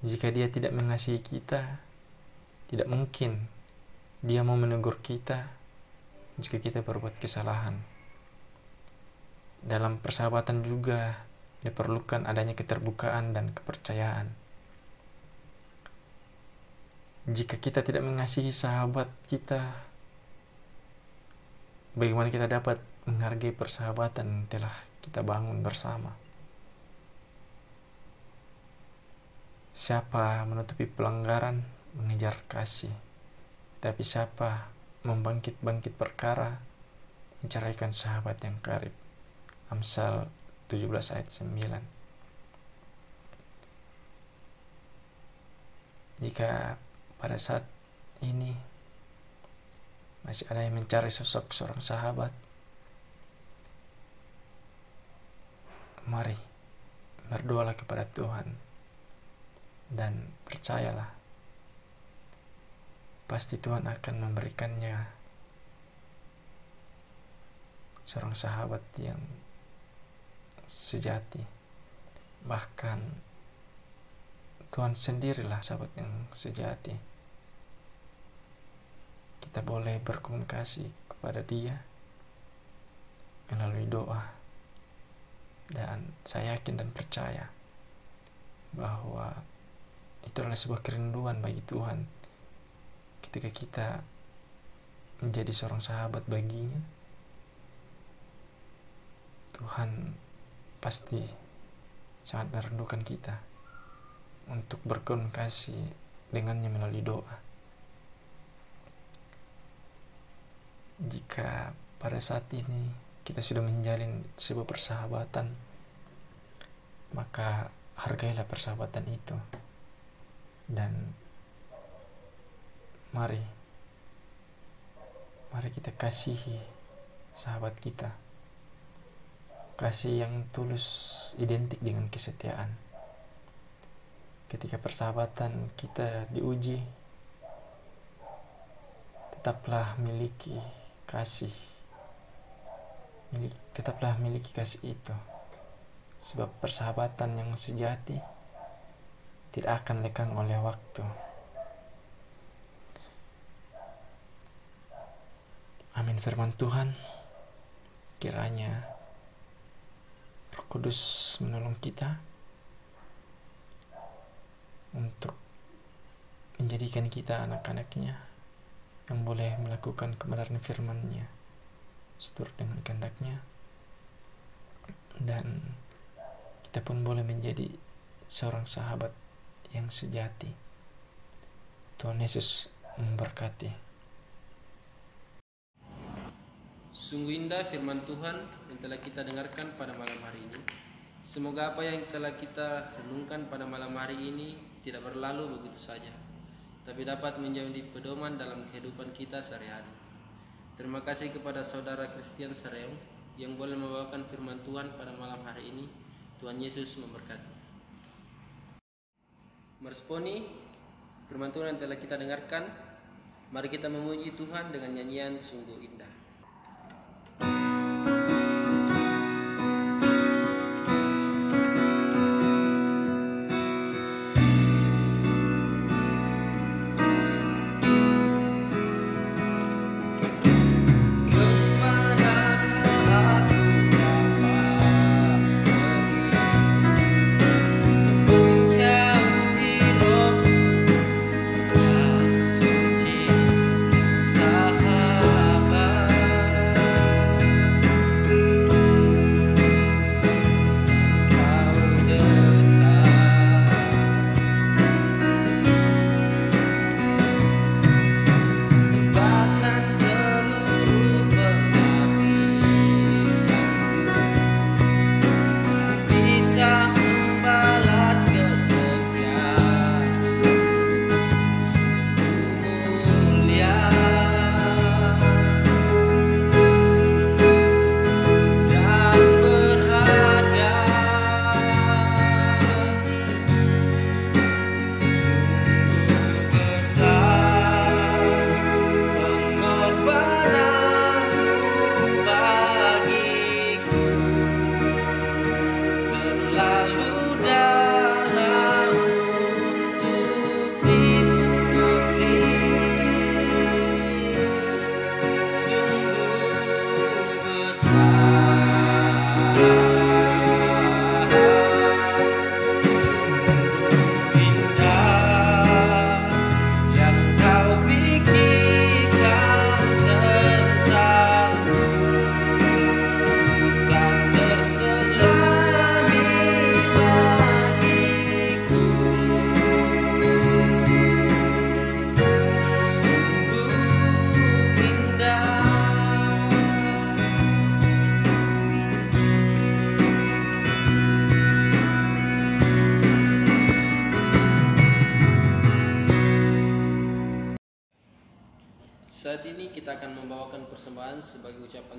Jika dia tidak mengasihi kita, tidak mungkin dia mau menegur kita jika kita berbuat kesalahan. Dalam persahabatan juga, diperlukan adanya keterbukaan dan kepercayaan. Jika kita tidak mengasihi sahabat kita, bagaimana kita dapat menghargai persahabatan yang telah kita bangun bersama? Siapa menutupi pelanggaran mengejar kasih, tapi siapa membangkit-bangkit perkara menceraikan sahabat yang karib. Amsal 17 ayat 9 jika pada saat ini masih ada yang mencari sosok seorang sahabat mari berdoalah kepada Tuhan dan percayalah pasti Tuhan akan memberikannya seorang sahabat yang sejati. Bahkan Tuhan sendirilah sahabat yang sejati. Kita boleh berkomunikasi kepada Dia melalui doa. Dan saya yakin dan percaya bahwa itu adalah sebuah kerinduan bagi Tuhan ketika kita menjadi seorang sahabat baginya. Tuhan pasti sangat merindukan kita untuk berkomunikasi dengannya melalui doa. Jika pada saat ini kita sudah menjalin sebuah persahabatan, maka hargailah persahabatan itu. Dan mari mari kita kasihi sahabat kita. Kasih yang tulus identik dengan kesetiaan. Ketika persahabatan kita diuji, tetaplah miliki kasih. Tetaplah miliki kasih itu. Sebab persahabatan yang sejati tidak akan lekang oleh waktu. Amin firman Tuhan. Kiranya Roh Kudus menolong kita untuk menjadikan kita anak-anaknya yang boleh melakukan kebenaran firman-Nya seturut dengan kehendaknya dan kita pun boleh menjadi seorang sahabat yang sejati. Tuhan Yesus memberkati. Sungguh indah firman Tuhan yang telah kita dengarkan pada malam hari ini. Semoga apa yang telah kita renungkan pada malam hari ini tidak berlalu begitu saja, tapi dapat menjadi pedoman dalam kehidupan kita sehari-hari. Terima kasih kepada saudara Christian Sareung yang boleh membawakan firman Tuhan pada malam hari ini. Tuhan Yesus memberkati. Meresponi firman Tuhan yang telah kita dengarkan, mari kita memuji Tuhan dengan nyanyian sungguh indah.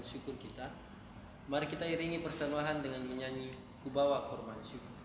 Syukur kita. Mari kita iringi persembahan dengan menyanyi Kubawa Korban Syukur.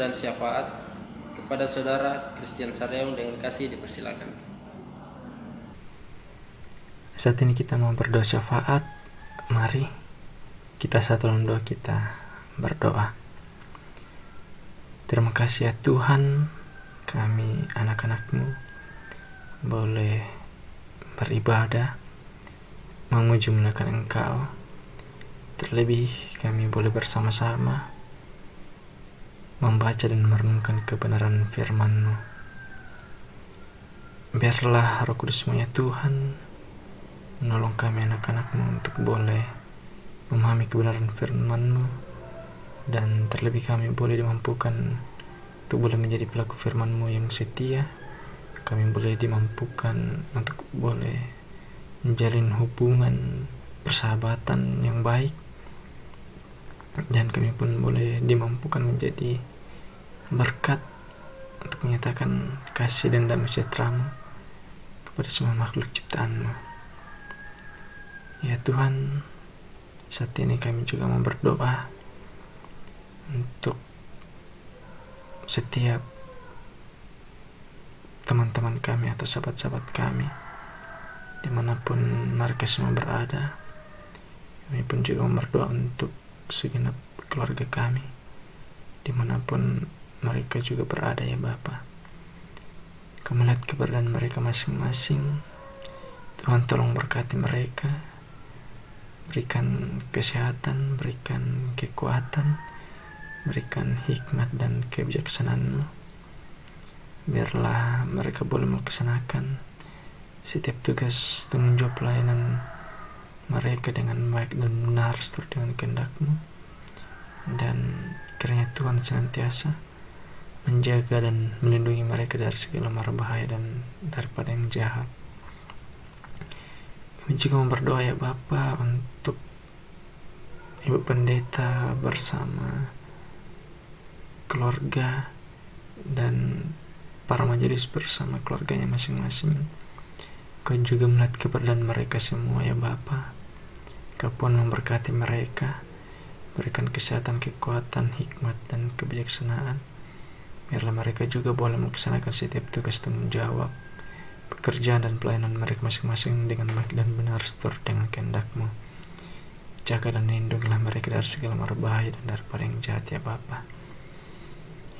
Dan syafaat kepada saudara Christian Sareung dengan kasih dipersilakan. Saat ini kita mau berdoa syafaat. Mari kita satu dalam doa kita berdoa. Terima kasih ya Tuhan, kami anak-anakmu boleh beribadah, memuji memuliakan Engkau. Terlebih kami boleh bersama-sama membaca dan merenungkan kebenaran firman-Mu. Biarlah roh kudusmu ya Tuhan menolong kami anak-anakmu untuk boleh memahami kebenaran firman-Mu. Dan terlebih kami boleh dimampukan untuk boleh menjadi pelaku firman-Mu yang setia. Kami boleh dimampukan untuk boleh menjalin hubungan persahabatan yang baik. Dan kami pun boleh dimampukan menjadi berkat untuk menyatakan kasih dan damai sejahtera kepada semua makhluk ciptaanmu. Ya Tuhan, saat ini kami juga mau berdoa untuk setiap teman-teman kami atau sahabat-sahabat kami di mana pun mereka semua berada kami pun juga berdoa untuk segenap keluarga kami di mana pun mereka juga berada ya Bapa. Kamu lihat keberadaan mereka masing-masing. Tuhan tolong berkati mereka. Berikan kesehatan berikan kekuatan berikan hikmat dan kebijaksanaan biarlah mereka boleh melaksanakan setiap tugas tanggung jawab pelayanan mereka dengan baik dan benar seturut dengan kehendakmu. Dan kiranya Tuhan senantiasa menjaga dan melindungi mereka dari segala mara bahaya dan daripada yang jahat kami juga berdoa ya Bapa untuk Ibu Pendeta bersama keluarga dan para majelis bersama keluarganya masing-masing. Kau juga melihat keberadaan mereka semua ya Bapa. Kau pun memberkati mereka, berikan kesehatan, kekuatan, hikmat, dan kebijaksanaan. Biarlah mereka juga boleh melaksanakan setiap tugas tanggung jawab, pekerjaan dan pelayanan mereka masing-masing dengan baik dan benar seturut dengan kehendakmu. Jaga dan lindungilah mereka dari segala mara bahaya dan daripada yang jahat ya Bapak.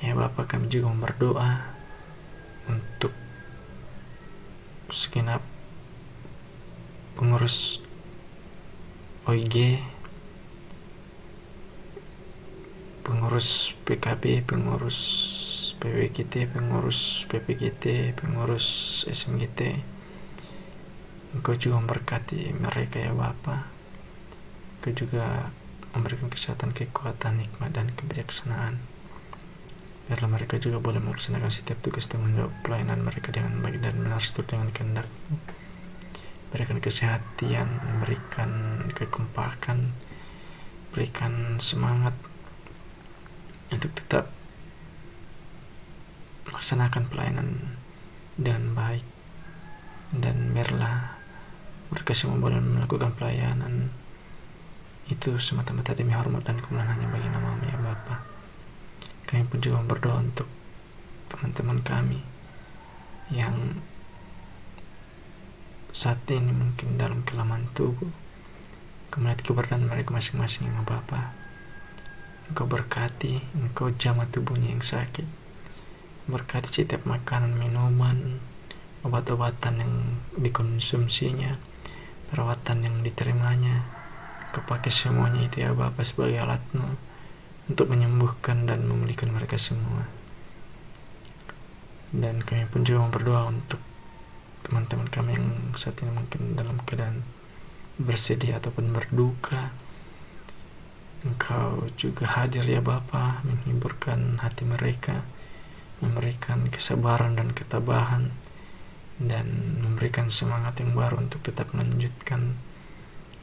Ya Bapak kami juga berdoa untuk segenap pengurus OIG pengurus PKB, pengurus PWGT, pengurus PPGT, pengurus SMGT Engkau juga memberkati mereka ya Bapak. Engkau juga memberikan kesehatan, kekuatan, hikmat, dan kebijaksanaan. Biarlah mereka juga boleh melaksanakan setiap tugas tanggung jawab pelayanan mereka dengan baik dan benar dengan kehendak. Berikan kesehatan berikan kekompakan berikan semangat untuk tetap melaksanakan pelayanan dengan baik. Dan biarlah mereka semua melakukan pelayanan. Itu semata-mata demi hormat dan kemuliaan hanya bagi namamu ya Bapak kami pun juga berdoa untuk teman-teman kami yang saat ini mungkin dalam kelaman tubuh kemudian keberadaan mereka masing-masing yang Bapa. Engkau berkati Engkau jamah tubuhnya yang sakit berkati setiap makanan minuman obat-obatan yang dikonsumsinya perawatan yang diterimanya kepake semuanya itu ya Bapak sebagai alatmu untuk menyembuhkan dan memulihkan mereka semua. Dan kami pun juga berdoa untuk teman-teman kami yang saat ini mungkin dalam keadaan bersedih ataupun berduka. Engkau juga hadir ya Bapa menghiburkan hati mereka, memberikan kesabaran dan ketabahan, dan memberikan semangat yang baru untuk tetap melanjutkan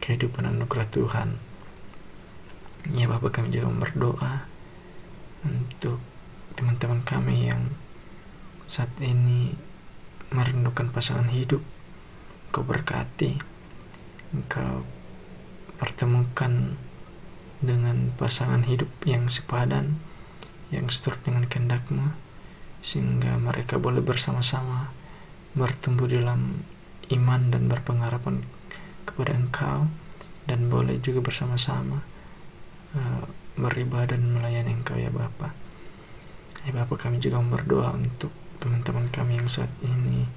kehidupan anugerah Tuhan. Ya Bapak kami juga berdoa untuk teman-teman kami yang saat ini merindukan pasangan hidup. Engkau berkati Engkau pertemukan dengan pasangan hidup yang sepadan yang seturut dengan kehendakmu sehingga mereka boleh bersama-sama bertumbuh dalam iman dan berpengharapan kepada engkau dan boleh juga bersama-sama uh, beribadah dan melayani engkau ya Bapa. Ya Bapa kami juga berdoa untuk teman-teman kami yang saat ini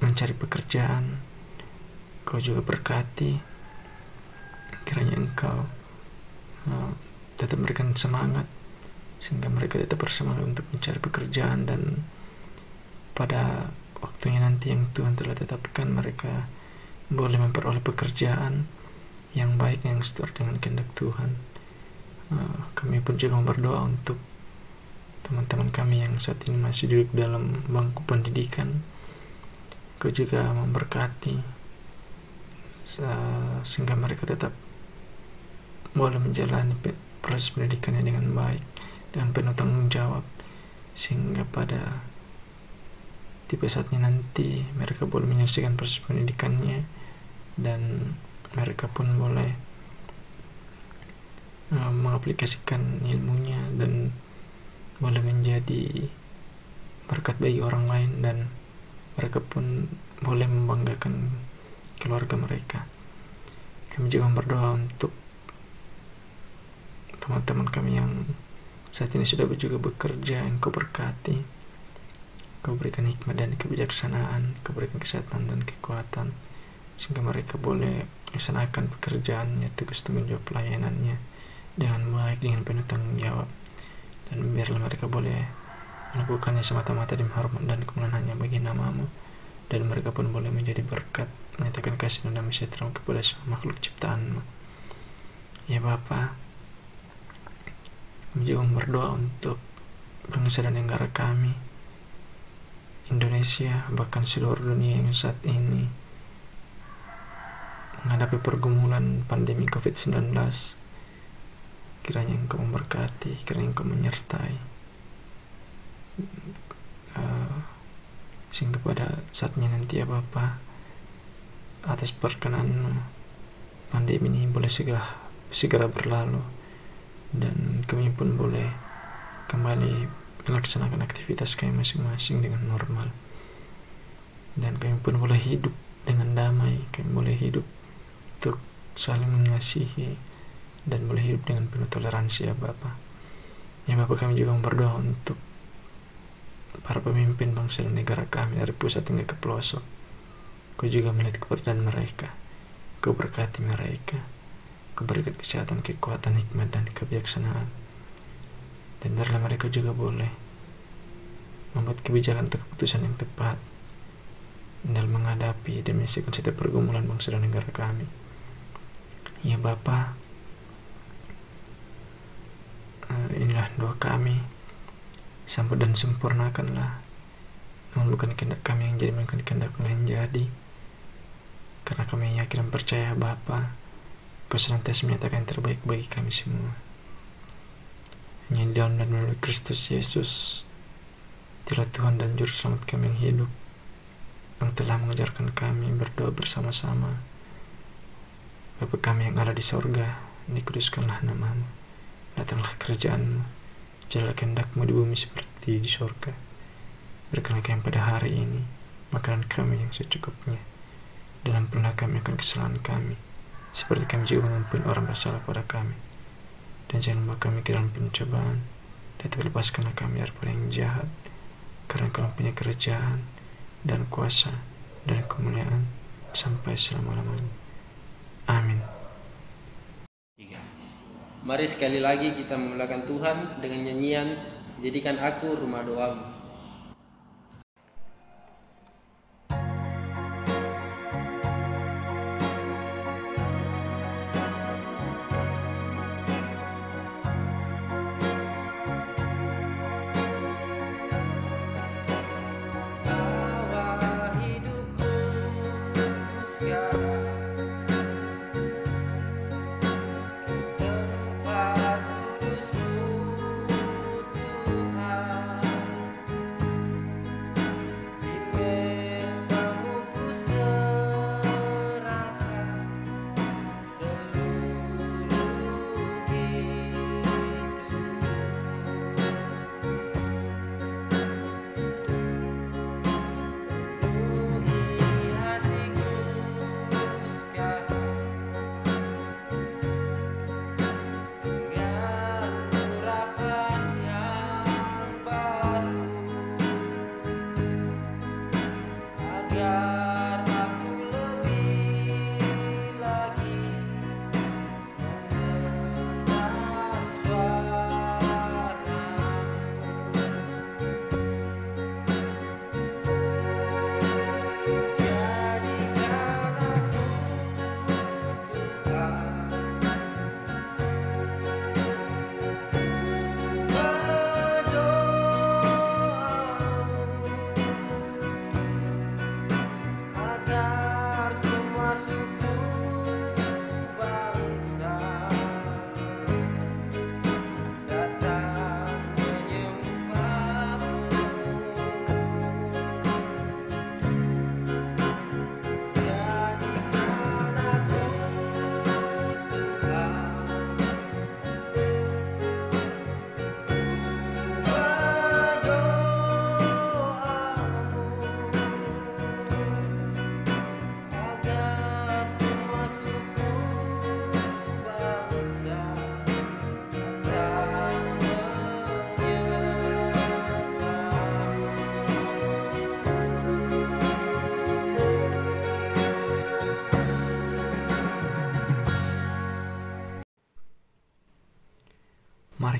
mencari pekerjaan. Kau juga berkati kiranya engkau uh, tetap berikan semangat sehingga mereka tetap bersemangat untuk mencari pekerjaan dan pada waktunya nanti yang Tuhan telah tetapkan mereka boleh memperoleh pekerjaan yang baik yang sesuai dengan kehendak Tuhan. Uh, kami pun juga berdoa untuk teman-teman kami yang saat ini masih duduk dalam bangku pendidikan. Kau juga memberkati sehingga mereka tetap boleh menjalani proses pendidikannya dengan baik dan penuh tanggung jawab sehingga pada tipe saatnya nanti mereka boleh menyelesaikan proses pendidikannya dan mereka pun boleh uh, mengaplikasikan ilmunya dan boleh menjadi berkat bagi orang lain dan mereka pun boleh membanggakan keluarga mereka. Kami juga berdoa untuk teman-teman kami yang saat ini sudah juga bekerja, kau berkati, kau berikan hikmat dan kebijaksanaan, kau berikan kesehatan dan kekuatan, sehingga mereka boleh melaksanakan pekerjaannya, tugas tanggung jawab pelayanannya dengan baik, dengan penuh tanggung jawab. Dan biarlah mereka boleh melakukannya semata-mata di hormat dan kemuliaan hanya bagi namamu. Dan mereka pun boleh menjadi berkat menyatakan kasih dan damai sejahtera kepada semua makhluk ciptaanmu. Ya Bapa juga berdoa untuk bangsa dan negara kami Indonesia bahkan seluruh dunia yang saat ini menghadapi pergumulan pandemi COVID-19 kiranya engkau memberkati kiranya engkau menyertai uh, sehingga pada saatnya nanti ya Bapak atas perkenanmu pandemi ini boleh segera segera berlalu dan kami pun boleh kembali melaksanakan aktivitas kami masing-masing dengan normal dan kami pun boleh hidup dengan damai kami boleh hidup untuk saling mengasihi dan boleh hidup dengan penuh toleransi ya Bapak. Ya Bapak kami juga berdoa untuk para pemimpin bangsa dan negara kami dari pusat hingga ke pelosok. Kau juga melihat keberadaan mereka. Kau berkati mereka. Kau berikan kesehatan, kekuatan, hikmat, dan kebijaksanaan. Dan biarlah mereka juga boleh membuat kebijakan atau keputusan yang tepat dalam menghadapi dan setiap pergumulan bangsa dan negara kami. Ya Bapa, uh, inilah doa kami. Sambut dan sempurnakanlah. Namun bukan kehendak kami yang jadi, bukan kehendak yang jadi. Karena kami yakin dan percaya Bapa, Kau senantiasa menyatakan yang terbaik bagi kami semua. Hanya di dalam dan melalui Kristus Yesus, Dialah Tuhan dan Juru Selamat kami yang hidup, yang telah mengajarkan kami berdoa bersama-sama Bapa kami yang ada di sorga, dikuduskanlah namamu. Datanglah kerjaanmu, jalanlah kehendakmu di bumi seperti di sorga. Berikanlah kami pada hari ini makanan kami yang secukupnya. Dan ampunilah kami akan kesalahan kami, seperti kami juga mengampuni orang bersalah pada kami. Dan jangan membawa kami ke dalam pencobaan, dan lepaskanlah kami daripada yang jahat, karena kau punya kerajaan, dan kuasa, dan kemuliaan, sampai selama-lamanya. Amin. Mari sekali lagi kita memulakan Tuhan dengan nyanyian Jadikan aku rumah doamu.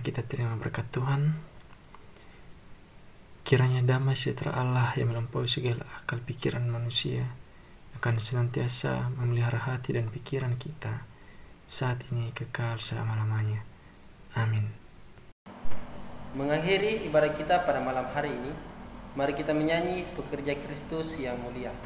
Kita terima berkat Tuhan. Kiranya damai sejahtera Allah yang melampaui segala akal pikiran manusia akan senantiasa memelihara hati dan pikiran kita saat ini kekal selama-lamanya. Amin. Mengakhiri ibadah kita pada malam hari ini, mari kita menyanyi pekerja Kristus yang mulia.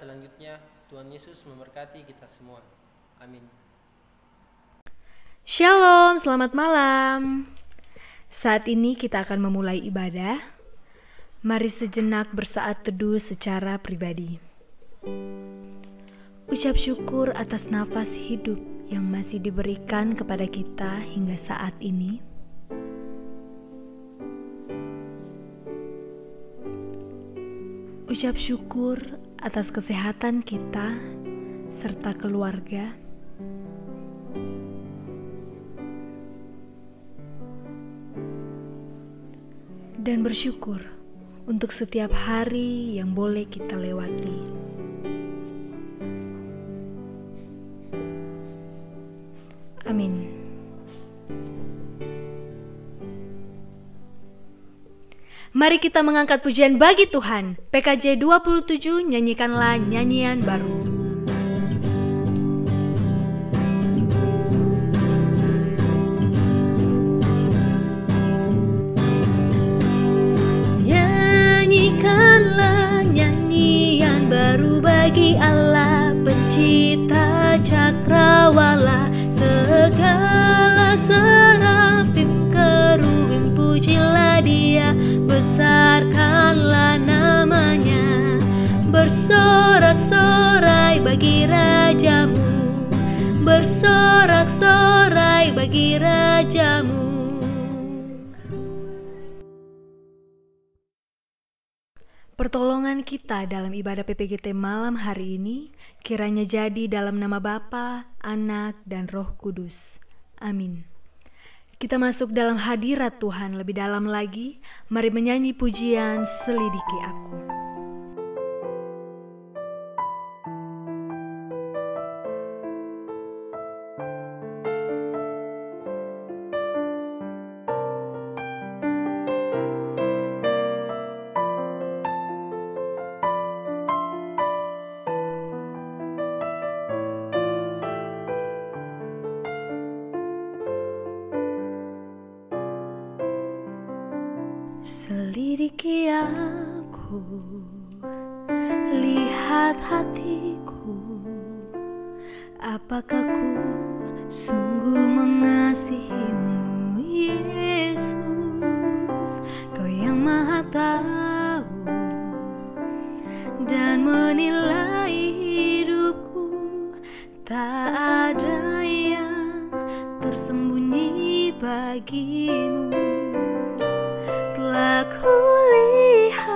Selanjutnya. Tuhan Yesus memberkati kita semua. Amin. Shalom, selamat malam. Saat ini kita akan memulai ibadah. Mari sejenak bersaat teduh secara pribadi. Ucap syukur atas nafas hidup yang masih diberikan kepada kita hingga saat ini. Ucap syukur atas kesehatan kita serta keluarga. Dan bersyukur untuk setiap hari yang boleh kita lewati. Amin. Mari kita mengangkat pujian bagi Tuhan. PKJ 27 nyanyikanlah nyanyian baru. Kita dalam ibadah PPGT malam hari ini kiranya jadi dalam nama Bapa, Anak, dan Roh Kudus. Amin. Kita masuk dalam hadirat Tuhan lebih dalam lagi. Mari menyanyi pujian Selidiki Aku. Apakah ku sungguh mengasihimu, Yesus? Kau yang maha tahu dan menilai hidupku, tak ada yang tersembunyi kasihmu Telah kulihat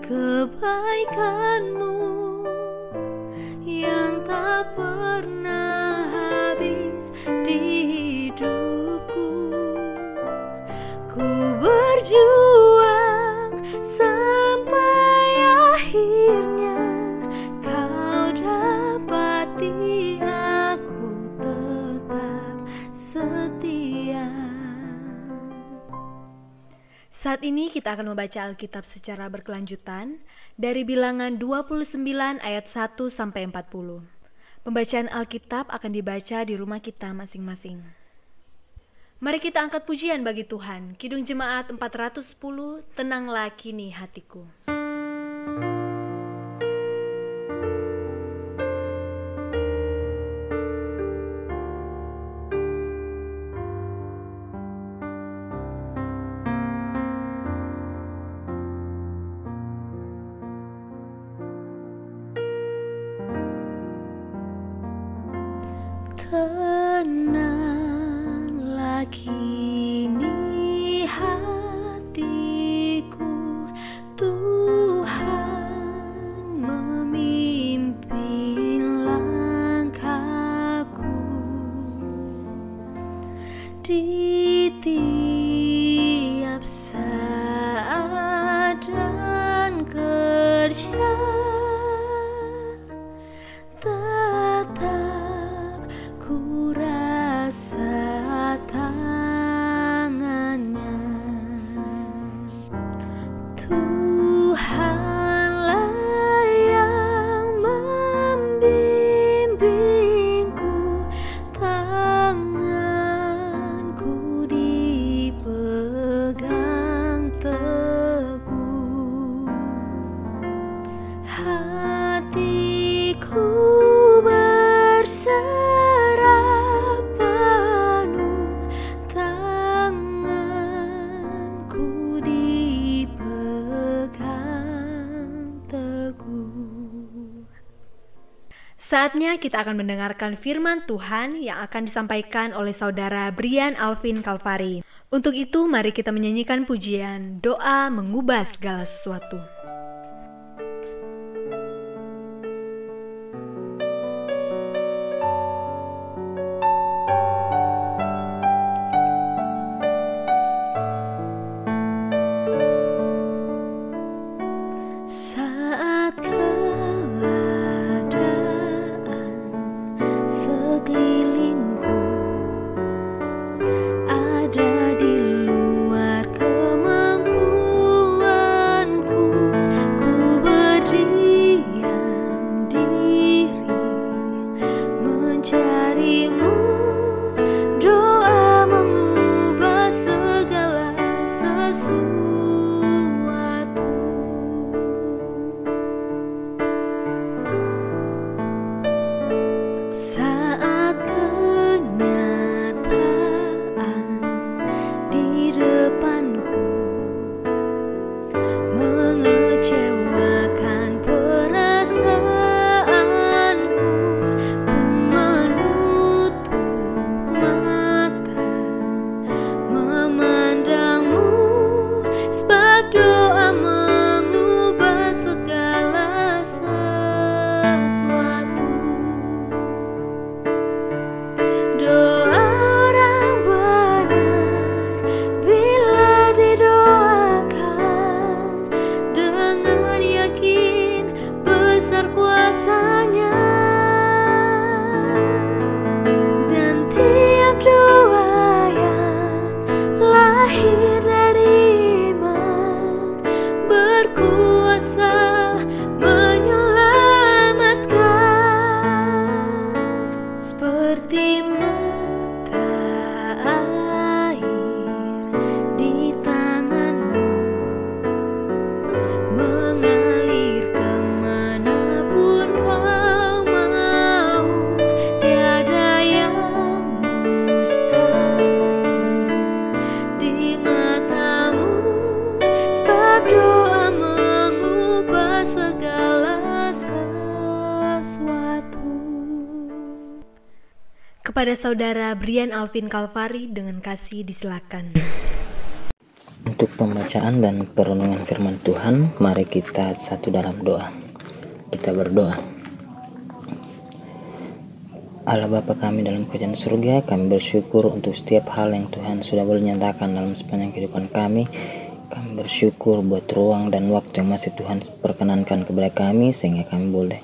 kebaikanmu Saat ini kita akan membaca Alkitab secara berkelanjutan dari bilangan 29 ayat 1 sampai 40. Pembacaan Alkitab akan dibaca di rumah kita masing-masing. Mari kita angkat pujian bagi Tuhan. Kidung Jemaat 410, Tenanglah kini hatiku. Tenanglah Saatnya kita akan mendengarkan firman Tuhan yang akan disampaikan oleh saudara Brian Alvin Kalvari. Untuk itu, mari kita menyanyikan pujian doa mengubah segala sesuatu. Saudara Brian Alvin Kalvari dengan kasih disilakan. Untuk pembacaan dan perenungan firman Tuhan, mari kita satu dalam doa. Kita berdoa. Allah Bapa kami dalam kerajaan surga, kami bersyukur untuk setiap hal yang Tuhan sudah boleh nyatakan dalam sepanjang kehidupan kami. Kami bersyukur buat ruang dan waktu yang masih Tuhan perkenankan kepada kami sehingga kami boleh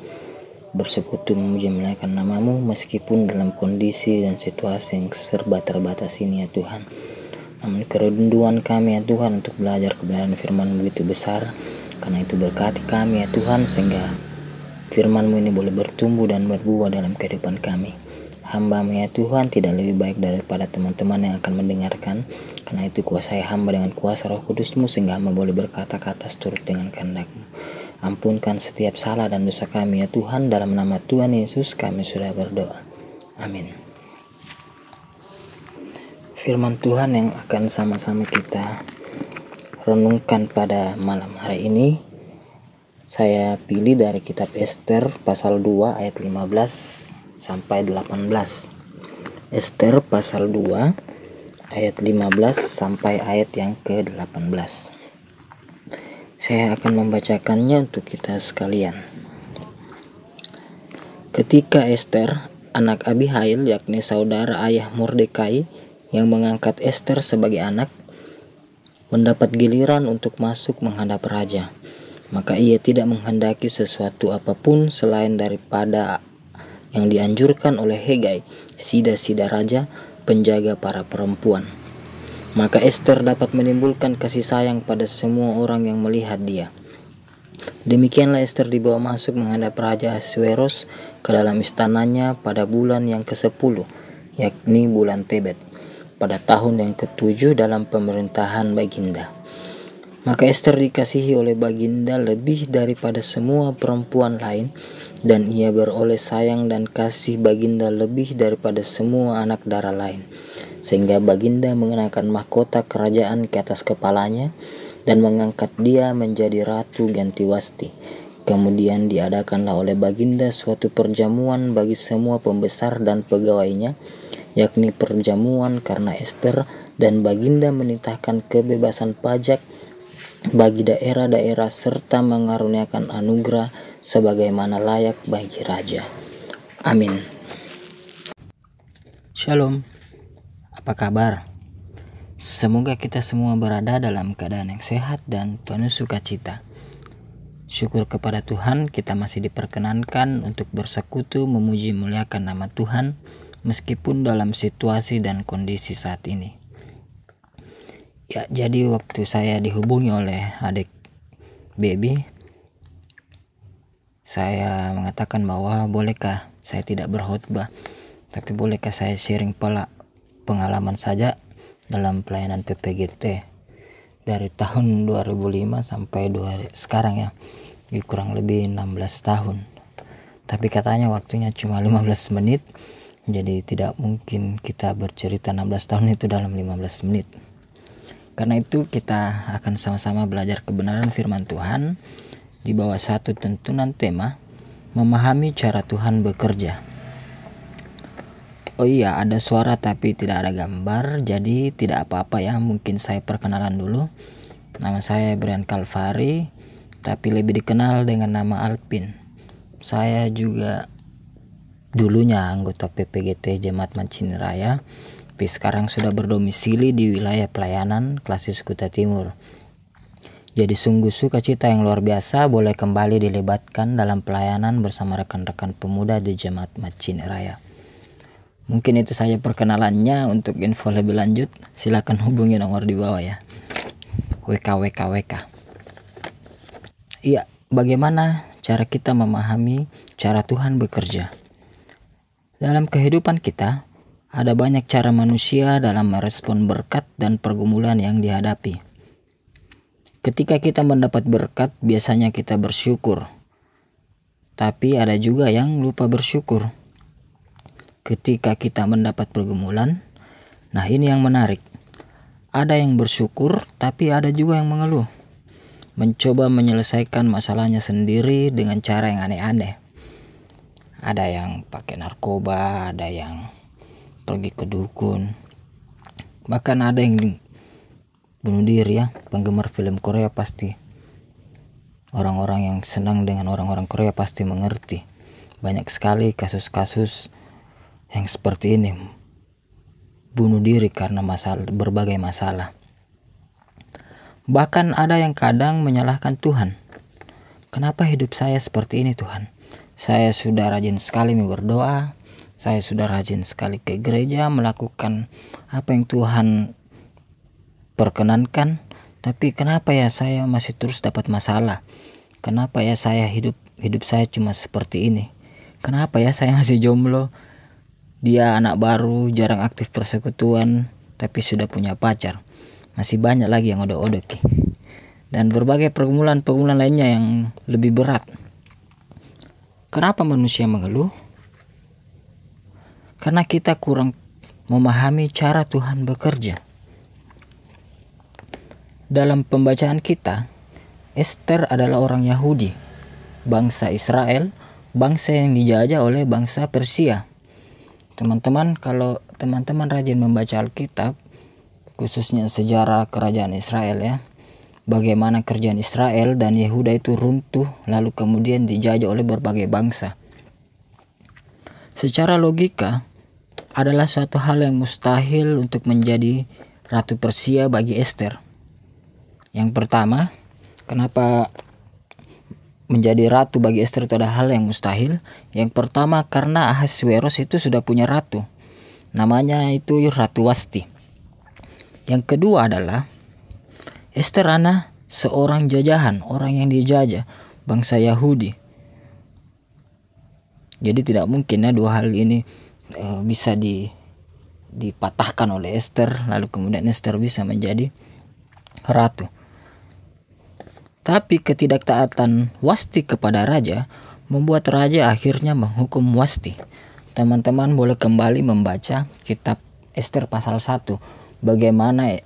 bersekutu memuji menaikkan namamu meskipun dalam kondisi dan situasi yang serba terbatas ini ya Tuhan. Namun kerinduan kami ya Tuhan untuk belajar kebenaran firman begitu besar. Karena itu berkati kami ya Tuhan sehingga firman-Mu ini boleh bertumbuh dan berbuah dalam kehidupan kami. hamba ya Tuhan tidak lebih baik daripada teman-teman yang akan mendengarkan. Karena itu kuasai hamba dengan kuasa roh kudusmu sehingga hamba boleh berkata-kata seturut dengan kehendakmu. Ampunkan setiap salah dan dosa kami ya Tuhan. Dalam nama Tuhan Yesus kami sudah berdoa. Amin. Firman Tuhan yang akan sama-sama kita renungkan pada malam hari ini saya pilih dari kitab Esther pasal 2 ayat 15 sampai 18 Esther pasal 2 ayat 15 sampai ayat yang ke-18 saya akan membacakannya untuk kita sekalian ketika Esther anak Abihail yakni saudara ayah Mordekai yang mengangkat Esther sebagai anak mendapat giliran untuk masuk menghadap raja. Maka ia tidak menghendaki sesuatu apa pun selain daripada yang dianjurkan oleh Hegai, sida-sida raja, penjaga para perempuan. Maka Esther dapat menimbulkan kasih sayang pada semua orang yang melihat dia. Demikianlah Esther dibawa masuk menghadap Raja Asweros ke dalam istananya pada bulan yang ke-10, yakni bulan Tebet pada tahun yang ketujuh dalam pemerintahan Baginda. Maka Esther dikasihi oleh Baginda lebih daripada semua perempuan lain dan ia beroleh sayang dan kasih Baginda lebih daripada semua anak darah lain. Sehingga Baginda mengenakan mahkota kerajaan ke atas kepalanya dan mengangkat dia menjadi ratu ganti wasti. Kemudian diadakanlah oleh Baginda suatu perjamuan bagi semua pembesar dan pegawainya yakni perjamuan karena Esther dan Baginda menitahkan kebebasan pajak bagi daerah-daerah serta mengaruniakan anugerah sebagaimana layak bagi raja. Amin. Shalom. Apa kabar? Semoga kita semua berada dalam keadaan yang sehat dan penuh sukacita. Syukur kepada Tuhan kita masih diperkenankan untuk bersekutu memuji muliakan nama Tuhan meskipun dalam situasi dan kondisi saat ini. Ya, jadi waktu saya dihubungi oleh adik baby, saya mengatakan bahwa bolehkah saya tidak berkhutbah, tapi bolehkah saya sharing pola pengalaman saja dalam pelayanan PPGT dari tahun 2005 sampai 2 sekarang ya, kurang lebih 16 tahun. Tapi katanya waktunya cuma 15 menit jadi tidak mungkin kita bercerita 16 tahun itu dalam 15 menit. Karena itu kita akan sama-sama belajar kebenaran firman Tuhan di bawah satu tuntunan tema memahami cara Tuhan bekerja. Oh iya, ada suara tapi tidak ada gambar, jadi tidak apa-apa ya. Mungkin saya perkenalan dulu. Nama saya Brian Calvari, tapi lebih dikenal dengan nama Alpin. Saya juga dulunya anggota PPGT Jemaat Mancini Raya, tapi sekarang sudah berdomisili di wilayah pelayanan Klasis Kuta Timur. Jadi sungguh suka cita yang luar biasa boleh kembali dilibatkan dalam pelayanan bersama rekan-rekan pemuda di Jemaat Mancini Raya. Mungkin itu saja perkenalannya. Untuk info lebih lanjut, silakan hubungi nomor di bawah ya. WKWKWK. Iya, bagaimana cara kita memahami cara Tuhan bekerja? Dalam kehidupan kita, ada banyak cara manusia dalam merespon berkat dan pergumulan yang dihadapi. Ketika kita mendapat berkat, biasanya kita bersyukur, tapi ada juga yang lupa bersyukur. Ketika kita mendapat pergumulan, nah ini yang menarik. Ada yang bersyukur, tapi ada juga yang mengeluh, mencoba menyelesaikan masalahnya sendiri dengan cara yang aneh-aneh. Ada yang pakai narkoba ada yang pergi ke dukun. Bahkan ada yang bunuh diri ya penggemar film Korea pasti. Orang-orang yang senang dengan orang-orang Korea pasti mengerti. Banyak sekali kasus-kasus yang seperti ini bunuh diri karena masalah berbagai masalah bahkan ada yang kadang menyalahkan Tuhan kenapa hidup saya seperti ini Tuhan saya sudah rajin sekali berdoa saya sudah rajin sekali ke gereja melakukan apa yang Tuhan perkenankan, tapi kenapa ya saya masih terus dapat masalah? Kenapa ya saya hidup hidup saya cuma seperti ini? Kenapa ya saya masih jomblo? Dia anak baru, jarang aktif persekutuan, tapi sudah punya pacar. Masih banyak lagi yang odok-odok. Dan berbagai pergumulan-pergumulan lainnya yang lebih berat. Kenapa manusia mengeluh? karena kita kurang memahami cara Tuhan bekerja. Dalam pembacaan kita, Esther adalah orang Yahudi, bangsa Israel, bangsa yang dijajah oleh bangsa Persia. Teman-teman, kalau teman-teman rajin membaca Alkitab, khususnya sejarah kerajaan Israel ya, bagaimana kerajaan Israel dan Yehuda itu runtuh lalu kemudian dijajah oleh berbagai bangsa. Secara logika, adalah suatu hal yang mustahil untuk menjadi ratu Persia bagi Esther. Yang pertama, kenapa menjadi ratu bagi Esther itu adalah hal yang mustahil? Yang pertama karena Ahasuerus itu sudah punya ratu. Namanya itu Ratu Wasti. Yang kedua adalah Esther Ana seorang jajahan, orang yang dijajah, bangsa Yahudi. Jadi tidak mungkin ya dua hal ini uh, bisa di dipatahkan oleh Esther lalu kemudian Esther bisa menjadi ratu. Tapi ketidaktaatan Wasti kepada raja membuat raja akhirnya menghukum Wasti. Teman-teman boleh kembali membaca kitab Esther pasal 1 bagaimana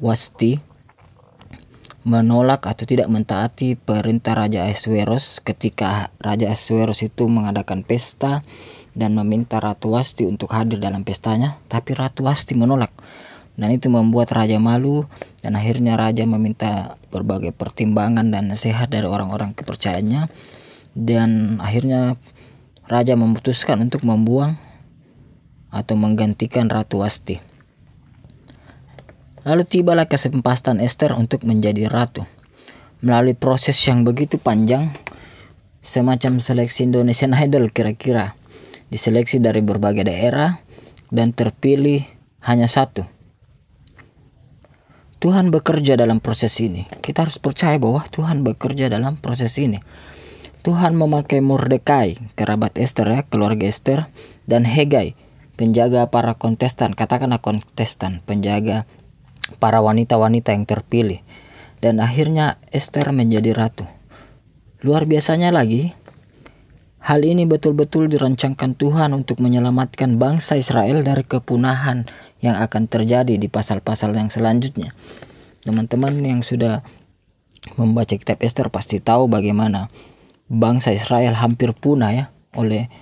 Wasti menolak atau tidak mentaati perintah Raja Asweros ketika Raja Asweros itu mengadakan pesta dan meminta Ratu Wasti untuk hadir dalam pestanya, tapi Ratu Wasti menolak. Dan itu membuat raja malu dan akhirnya raja meminta berbagai pertimbangan dan nasihat dari orang-orang kepercayaannya dan akhirnya raja memutuskan untuk membuang atau menggantikan Ratu Wasti. Lalu tibalah kesempatan Esther untuk menjadi ratu. Melalui proses yang begitu panjang, semacam seleksi Indonesian Idol kira-kira diseleksi dari berbagai daerah dan terpilih hanya satu. Tuhan bekerja dalam proses ini. Kita harus percaya bahwa Tuhan bekerja dalam proses ini. Tuhan memakai Mordekai, kerabat Esther ya, keluarga Esther, dan Hegai, penjaga para kontestan, katakanlah kontestan, penjaga para wanita-wanita yang terpilih. Dan akhirnya Esther menjadi ratu. Luar biasanya lagi, Hal ini betul-betul dirancangkan Tuhan untuk menyelamatkan bangsa Israel dari kepunahan yang akan terjadi di pasal-pasal yang selanjutnya. Teman-teman yang sudah membaca kitab Esther pasti tahu bagaimana bangsa Israel hampir punah ya oleh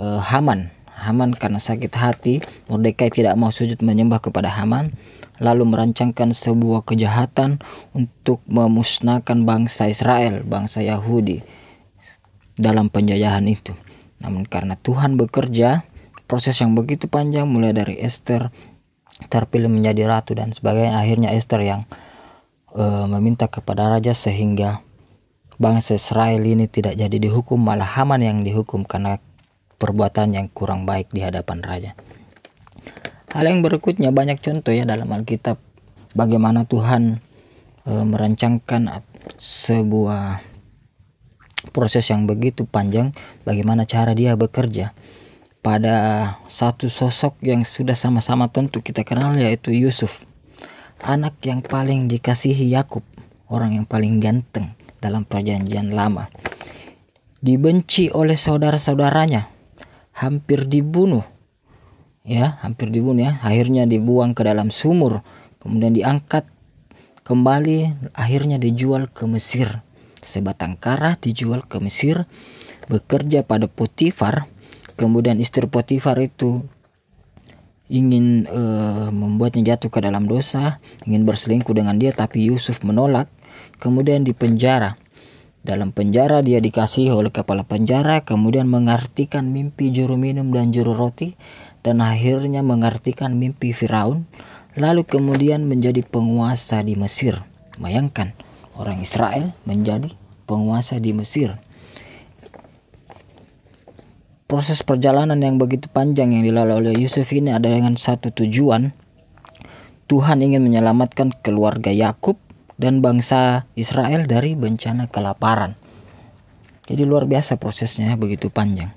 uh, Haman. Haman karena sakit hati, Mordekai tidak mau sujud menyembah kepada Haman, lalu merancangkan sebuah kejahatan untuk memusnahkan bangsa Israel, bangsa Yahudi dalam penjajahan itu. Namun karena Tuhan bekerja, proses yang begitu panjang mulai dari Esther terpilih menjadi ratu dan sebagainya akhirnya Esther yang uh, meminta kepada raja sehingga bangsa Israel ini tidak jadi dihukum malah Haman yang dihukum karena perbuatan yang kurang baik di hadapan raja. Hal yang berikutnya banyak contoh ya dalam Alkitab bagaimana Tuhan e, merancangkan sebuah proses yang begitu panjang bagaimana cara dia bekerja. Pada satu sosok yang sudah sama-sama tentu kita kenal yaitu Yusuf. Anak yang paling dikasihi Yakub orang yang paling ganteng dalam perjanjian lama. Dibenci oleh saudara-saudaranya hampir dibunuh. Ya hampir dibunuh ya. Akhirnya dibuang ke dalam sumur kemudian diangkat kembali akhirnya dijual ke Mesir sebatang kara dijual ke Mesir bekerja pada Potifar kemudian istri Potifar itu ingin uh, membuatnya jatuh ke dalam dosa, ingin berselingkuh dengan dia, tapi Yusuf menolak. Kemudian dipenjara. Dalam penjara dia dikasih oleh kepala penjara, kemudian mengartikan mimpi juru minum dan juru roti, dan akhirnya mengartikan mimpi Firaun, lalu kemudian menjadi penguasa di Mesir. Bayangkan, orang Israel menjadi penguasa di Mesir. Proses perjalanan yang begitu panjang yang dilalui oleh Yusuf ini ada dengan satu tujuan. Tuhan ingin menyelamatkan keluarga Yakub dan bangsa Israel dari bencana kelaparan. Jadi luar biasa prosesnya begitu panjang.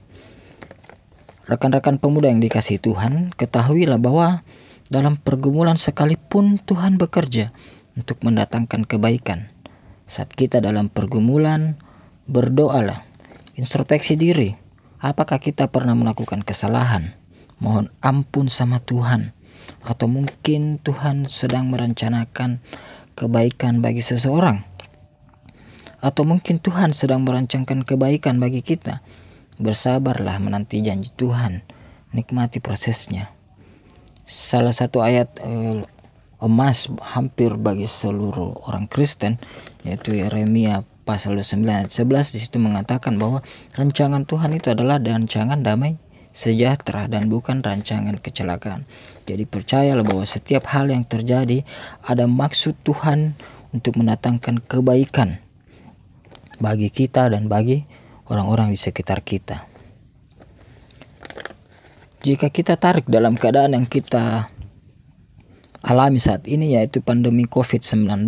Rekan-rekan pemuda yang dikasih Tuhan, ketahuilah bahwa dalam pergumulan sekalipun Tuhan bekerja untuk mendatangkan kebaikan. Saat kita dalam pergumulan, berdoalah, introspeksi diri. Apakah kita pernah melakukan kesalahan? Mohon ampun sama Tuhan. Atau mungkin Tuhan sedang merencanakan kebaikan bagi seseorang, atau mungkin Tuhan sedang merancangkan kebaikan bagi kita. Bersabarlah menanti janji Tuhan, nikmati prosesnya. Salah satu ayat eh, emas hampir bagi seluruh orang Kristen yaitu Yeremia pasal 9 ayat 11 di situ mengatakan bahwa rancangan Tuhan itu adalah rancangan damai sejahtera dan bukan rancangan kecelakaan. Jadi percayalah bahwa setiap hal yang terjadi ada maksud Tuhan untuk mendatangkan kebaikan bagi kita dan bagi orang-orang di sekitar kita. Jika kita tarik dalam keadaan yang kita alami saat ini yaitu pandemi COVID-19,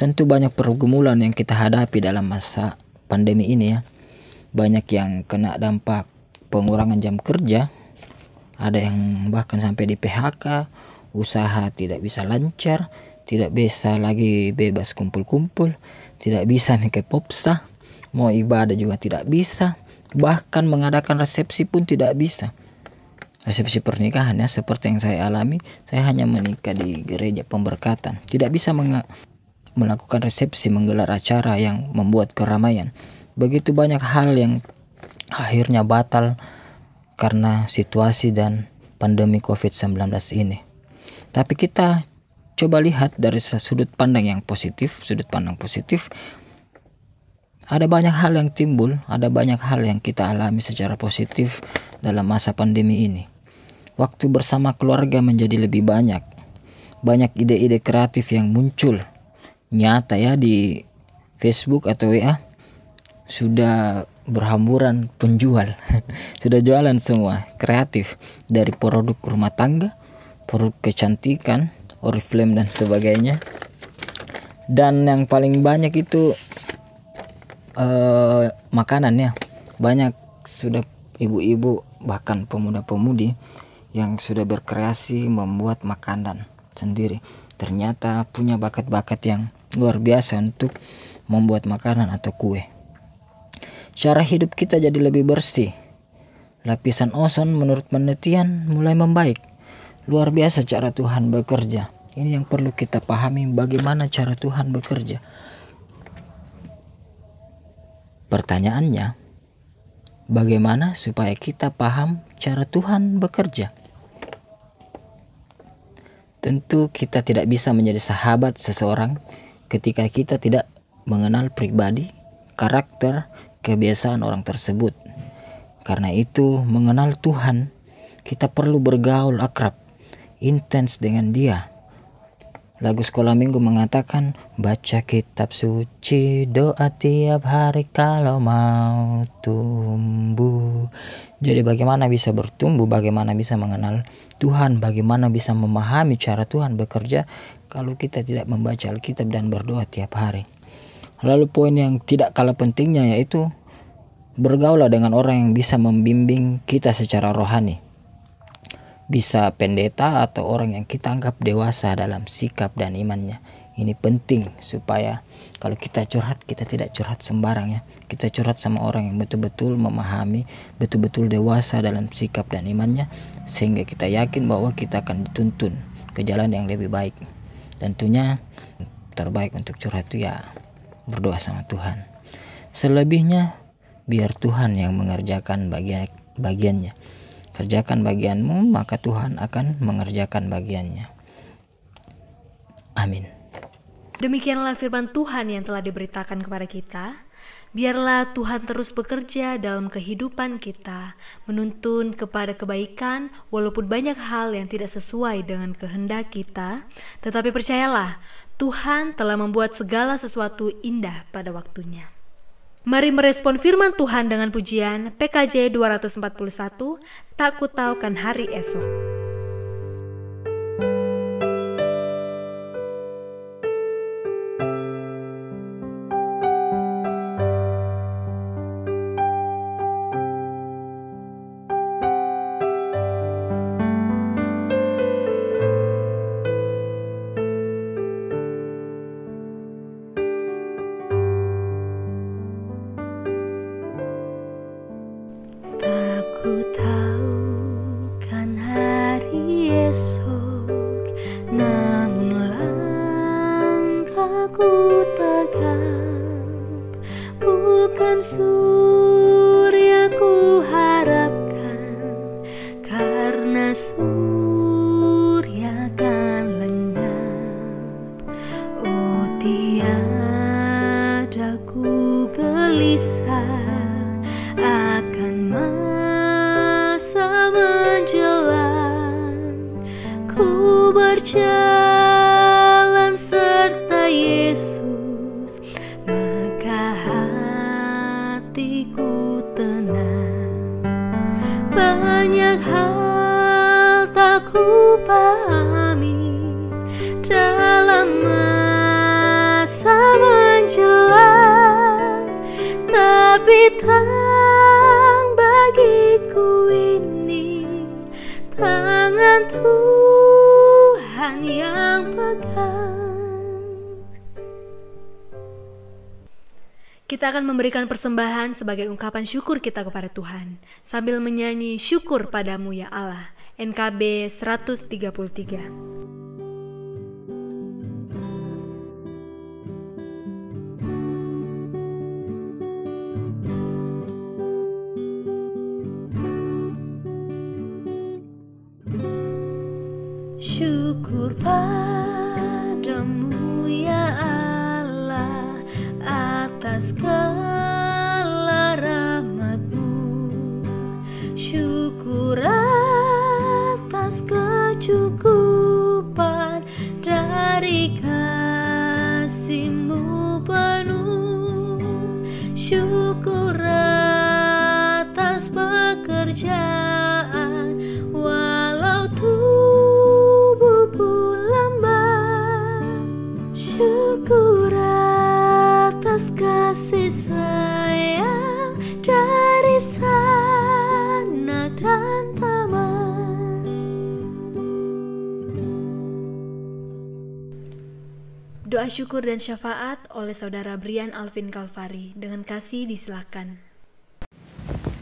tentu banyak pergumulan yang kita hadapi dalam masa pandemi ini ya. Banyak yang kena dampak pengurangan jam kerja, ada yang bahkan sampai di PHK, usaha tidak bisa lancar, tidak bisa lagi bebas kumpul-kumpul, tidak bisa make popsa, mau ibadah juga tidak bisa, bahkan mengadakan resepsi pun tidak bisa. Resepsi pernikahan ya seperti yang saya alami, saya hanya menikah di gereja pemberkatan. Tidak bisa melakukan resepsi, menggelar acara yang membuat keramaian. Begitu banyak hal yang akhirnya batal karena situasi dan pandemi COVID-19 ini. Tapi kita coba lihat dari sudut pandang yang positif, sudut pandang positif. Ada banyak hal yang timbul, ada banyak hal yang kita alami secara positif dalam masa pandemi ini. Waktu bersama keluarga menjadi lebih banyak. Banyak ide-ide kreatif yang muncul. Nyata ya di Facebook atau WA sudah berhamburan penjual. Sudah jualan semua kreatif. Dari produk rumah tangga produk kecantikan oriflame dan sebagainya. Dan yang paling banyak itu uh, makanannya banyak sudah ibu-ibu bahkan pemuda-pemudi yang sudah berkreasi membuat makanan sendiri ternyata punya bakat-bakat yang luar biasa untuk membuat makanan atau kue cara hidup kita jadi lebih bersih. Lapisan ozon menurut penelitian mulai membaik. Luar biasa cara Tuhan bekerja. Ini yang perlu kita pahami bagaimana cara Tuhan bekerja. Pertanyaannya, bagaimana supaya kita paham cara Tuhan bekerja? Tentu kita tidak bisa menjadi sahabat seseorang ketika kita tidak mengenal pribadi, karakter, kebiasaan orang tersebut. Karena itu, mengenal Tuhan, kita perlu bergaul akrab, intens dengan Dia. Lagu sekolah minggu mengatakan, baca kitab suci, doa tiap hari kalau mau tumbuh. Jadi bagaimana bisa bertumbuh, bagaimana bisa mengenal Tuhan, bagaimana bisa memahami cara Tuhan bekerja kalau kita tidak membaca Alkitab dan berdoa tiap hari. Lalu poin yang tidak kalah pentingnya yaitu bergaulah dengan orang yang bisa membimbing kita secara rohani. Bisa pendeta atau orang yang kita anggap dewasa dalam sikap dan imannya. Ini penting supaya kalau kita curhat kita tidak curhat sembarang ya. Kita curhat sama orang yang betul-betul memahami, betul-betul dewasa dalam sikap dan imannya sehingga kita yakin bahwa kita akan dituntun ke jalan yang lebih baik. Tentunya terbaik untuk curhat itu ya berdoa sama Tuhan. Selebihnya biar Tuhan yang mengerjakan bagian bagiannya. Kerjakan bagianmu, maka Tuhan akan mengerjakan bagiannya. Amin. Demikianlah firman Tuhan yang telah diberitakan kepada kita. Biarlah Tuhan terus bekerja dalam kehidupan kita, menuntun kepada kebaikan, walaupun banyak hal yang tidak sesuai dengan kehendak kita. Tetapi percayalah, Tuhan telah membuat segala sesuatu indah pada waktunya. Mari merespon firman Tuhan dengan pujian PKJ 241, Tak Kutaukan Hari Esok. Memberikan persembahan sebagai ungkapan syukur kita kepada Tuhan sambil menyanyi syukur padamu ya Allah. NKB 133. Syukur padamu ya atas segala Doa syukur dan syafaat oleh Saudara Brian Alvin Kalvari. Dengan kasih disilakan.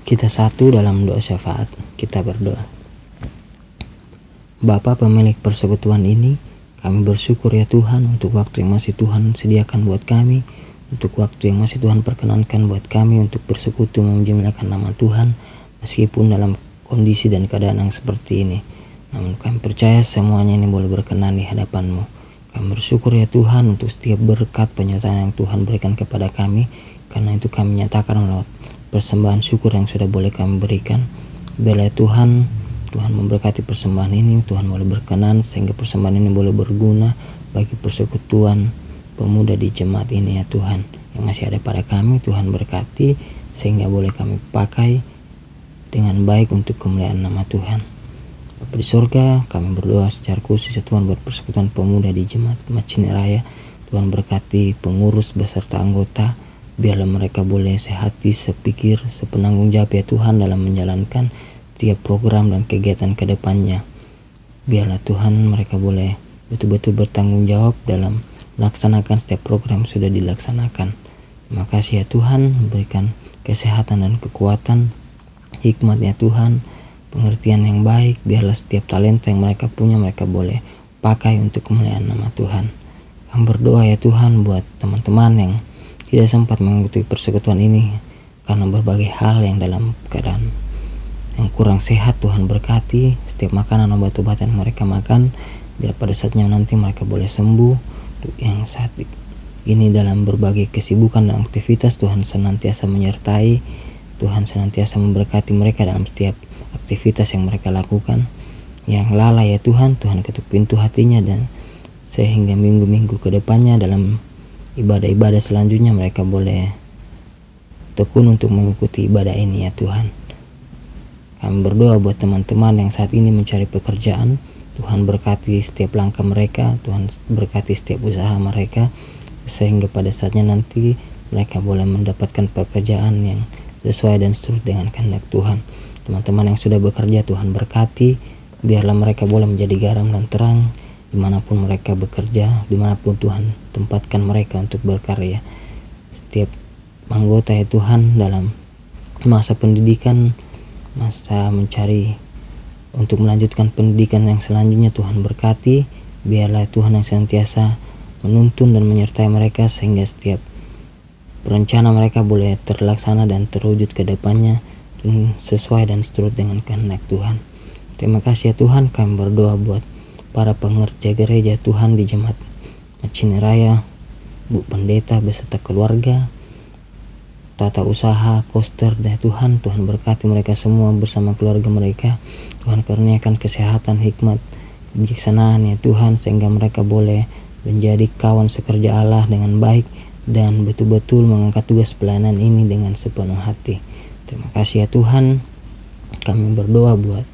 Kita satu dalam doa syafaat, kita berdoa. Bapa pemilik persekutuan ini, kami bersyukur ya Tuhan untuk waktu yang masih Tuhan sediakan buat kami, untuk waktu yang masih Tuhan perkenankan buat kami untuk bersekutu menjumlahkan nama Tuhan, meskipun dalam kondisi dan keadaan yang seperti ini. Namun kami percaya semuanya ini boleh berkenan di hadapanmu. Kami bersyukur ya Tuhan untuk setiap berkat penyertaan yang Tuhan berikan kepada kami, karena itu kami nyatakan lewat persembahan syukur yang sudah boleh kami berikan. Biarlah ya Tuhan, Tuhan memberkati persembahan ini, Tuhan boleh berkenan sehingga persembahan ini boleh berguna bagi persekutuan pemuda di jemaat ini ya Tuhan. Yang masih ada pada kami, Tuhan berkati sehingga boleh kami pakai dengan baik untuk kemuliaan nama Tuhan. Bapa di surga, kami berdoa secara khusus ya Tuhan buat persekutuan pemuda di jemaat Macini Raya. Tuhan berkati pengurus beserta anggota, biarlah mereka boleh sehati, sepikir, sepenanggung jawab ya Tuhan dalam menjalankan tiap program dan kegiatan ke depannya. Biarlah Tuhan mereka boleh betul-betul bertanggung jawab dalam melaksanakan setiap program sudah dilaksanakan. Terima kasih ya Tuhan, berikan kesehatan dan kekuatan, hikmat ya Tuhan, pengertian yang baik, biarlah setiap talenta yang mereka punya mereka boleh pakai untuk kemuliaan nama Tuhan. Kami berdoa ya Tuhan buat teman-teman yang tidak sempat mengikuti persekutuan ini karena berbagai hal yang dalam keadaan yang kurang sehat Tuhan berkati setiap makanan obat-obatan mereka makan biar pada saatnya nanti mereka boleh sembuh yang saat ini dalam berbagai kesibukan dan aktivitas Tuhan senantiasa menyertai Tuhan senantiasa memberkati mereka dalam setiap aktivitas yang mereka lakukan yang lalai ya Tuhan Tuhan ketuk pintu hatinya dan sehingga minggu-minggu ke depannya dalam ibadah-ibadah selanjutnya mereka boleh tekun untuk mengikuti ibadah ini ya Tuhan kami berdoa buat teman-teman yang saat ini mencari pekerjaan. Tuhan berkati setiap langkah mereka, Tuhan berkati setiap usaha mereka, sehingga pada saatnya nanti mereka boleh mendapatkan pekerjaan yang sesuai dan seturut dengan kehendak Tuhan. Teman-teman yang sudah bekerja, Tuhan berkati, biarlah mereka boleh menjadi garam dan terang di mana pun mereka bekerja, di mana pun Tuhan tempatkan mereka untuk berkarya. Setiap anggota ya Tuhan dalam masa pendidikan masa mencari untuk melanjutkan pendidikan yang selanjutnya Tuhan berkati. Biarlah Tuhan yang senantiasa menuntun dan menyertai mereka sehingga setiap rencana mereka boleh terlaksana dan terwujud ke depannya sesuai dan seturut dengan kehendak Tuhan terima kasih ya Tuhan kami berdoa buat para pengerja gereja Tuhan di jemaat Macini Raya Bu Pendeta beserta keluarga tata usaha, koster, dan Tuhan, Tuhan berkati mereka semua bersama keluarga mereka. Tuhan karuniakan kesehatan, hikmat, kebijaksanaan ya Tuhan, sehingga mereka boleh menjadi kawan sekerja Allah dengan baik dan betul-betul mengangkat tugas pelayanan ini dengan sepenuh hati. Terima kasih ya Tuhan. Kami berdoa buat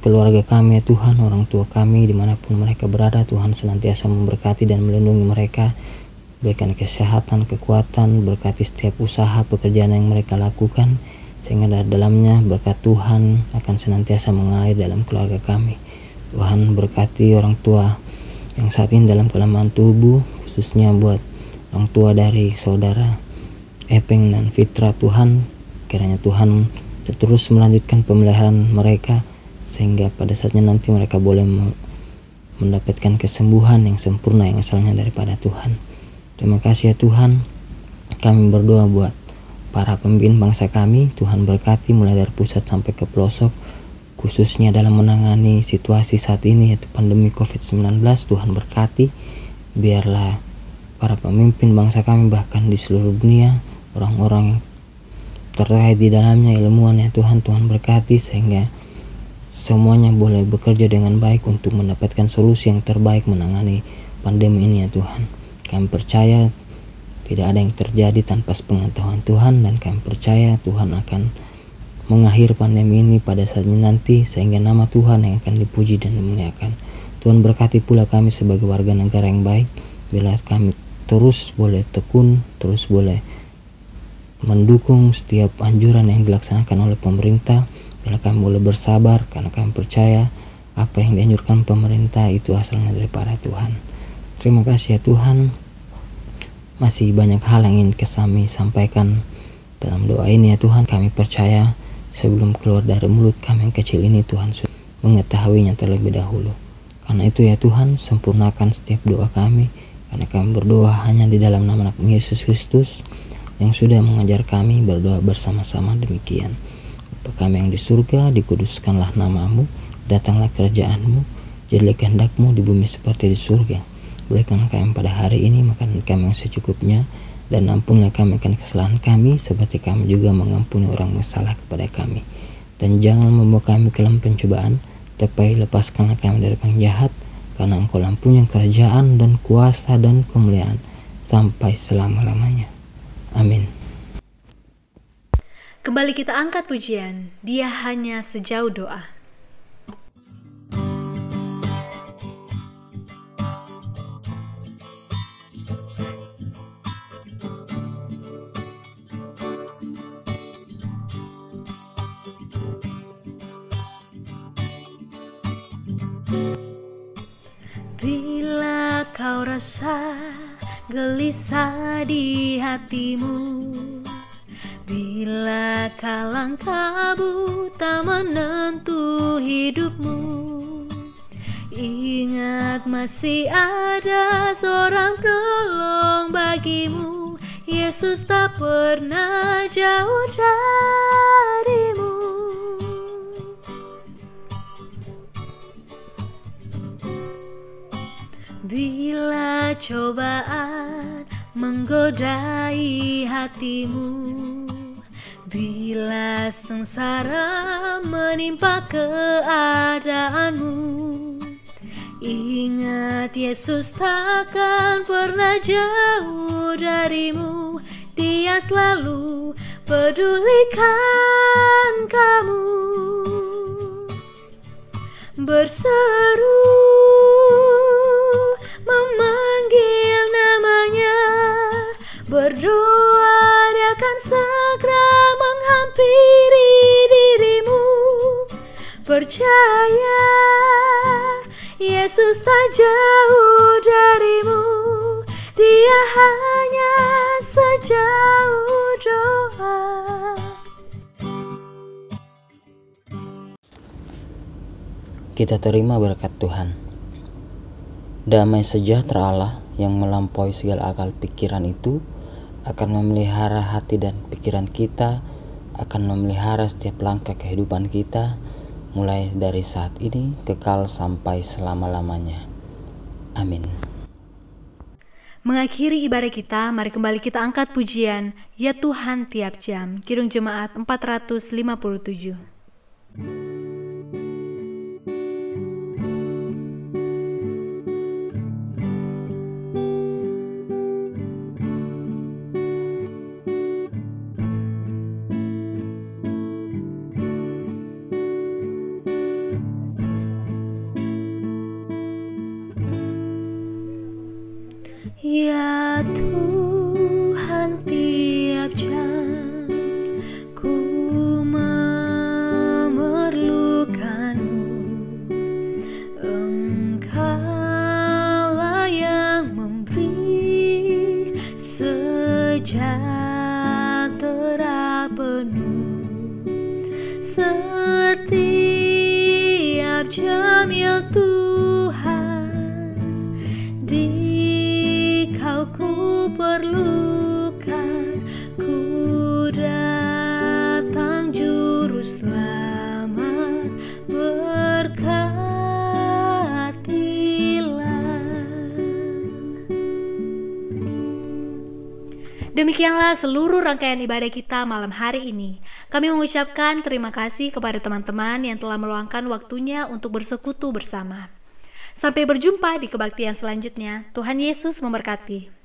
keluarga kami ya Tuhan, orang tua kami di mana pun mereka berada, Tuhan senantiasa memberkati dan melindungi mereka berikan kesehatan, kekuatan, berkati setiap usaha pekerjaan yang mereka lakukan, sehingga dari dalamnya berkat Tuhan akan senantiasa mengalir dalam keluarga kami. Tuhan berkati orang tua yang saat ini dalam kelemahan tubuh, khususnya buat orang tua dari saudara Epeng dan Fitra Tuhan, kiranya Tuhan terus melanjutkan pemeliharaan mereka sehingga pada saatnya nanti mereka boleh mendapatkan kesembuhan yang sempurna yang asalnya daripada Tuhan. Terima kasih ya Tuhan. Kami berdoa buat para pemimpin bangsa kami. Tuhan berkati mulai dari pusat sampai ke pelosok. Khususnya dalam menangani situasi saat ini yaitu pandemi COVID-19. Tuhan berkati. Biarlah para pemimpin bangsa kami bahkan di seluruh dunia. Orang-orang yang terkait di dalamnya ilmuwan ya Tuhan. Tuhan berkati sehingga semuanya boleh bekerja dengan baik untuk mendapatkan solusi yang terbaik menangani pandemi ini ya Tuhan. Kami percaya tidak ada yang terjadi tanpa pengetahuan Tuhan dan kami percaya Tuhan akan mengakhiri pandemi ini pada saatnya nanti sehingga nama Tuhan yang akan dipuji dan dimuliakan. Tuhan berkati pula kami sebagai warga negara yang baik bila kami terus boleh tekun, terus boleh mendukung setiap anjuran yang dilaksanakan oleh pemerintah bila kami boleh bersabar karena kami percaya apa yang dianjurkan pemerintah itu asalnya daripada Tuhan. Terima kasih ya Tuhan. Masih banyak hal yang ingin kami sampaikan dalam doa ini ya Tuhan. Kami percaya sebelum keluar dari mulut kami yang kecil ini Tuhan sudah mengetahuinya terlebih dahulu. Karena itu ya Tuhan, sempurnakan setiap doa kami. Karena kami berdoa hanya di dalam nama Yesus Kristus yang sudah mengajar kami berdoa bersama-sama demikian. Bapa kami yang di surga, dikuduskanlah namamu, datanglah kerajaanmu, jadilah kehendakmu di bumi seperti di surga. Berikan kami pada hari ini makanan kami yang secukupnya dan ampunlah kami akan kesalahan kami seperti kami juga mengampuni orang yang salah kepada kami. Dan jangan membawa kami ke dalam pencobaan, tapi lepaskanlah kami dari penjahat, karena engkau lampunya kerajaan dan kuasa dan kemuliaan sampai selama-lamanya. Amin. Kembali kita angkat pujian, dia hanya sejauh doa. Bila kau rasa gelisah di hatimu. Bila kalang kabut tak menentu hidupmu. Ingat masih ada seorang penolong bagimu. Yesus tak pernah jauh darimu cobaan menggodai hatimu. Bila sengsara menimpa keadaanmu Ingat Yesus takkan pernah jauh darimu. Dia selalu pedulikan kamu. Berseru namanya Berdoa dia akan segera menghampiri dirimu. Percaya Yesus tak jauh darimu. Dia hanya sejauh doa. Kita terima berkat Tuhan. Damai sejahtera Allah yang melampaui segala akal pikiran itu akan memelihara hati dan pikiran kita, akan memelihara setiap langkah kehidupan kita, mulai dari saat ini kekal sampai selama-lamanya. Amin. Mengakhiri ibadah kita, mari kembali kita angkat pujian Ya Tuhan tiap jam, Kidung Jemaat 457. Demikianlah seluruh rangkaian ibadah kita malam hari ini. Kami mengucapkan terima kasih kepada teman-teman yang telah meluangkan waktunya untuk bersekutu bersama. Sampai berjumpa di kebaktian selanjutnya. Tuhan Yesus memberkati.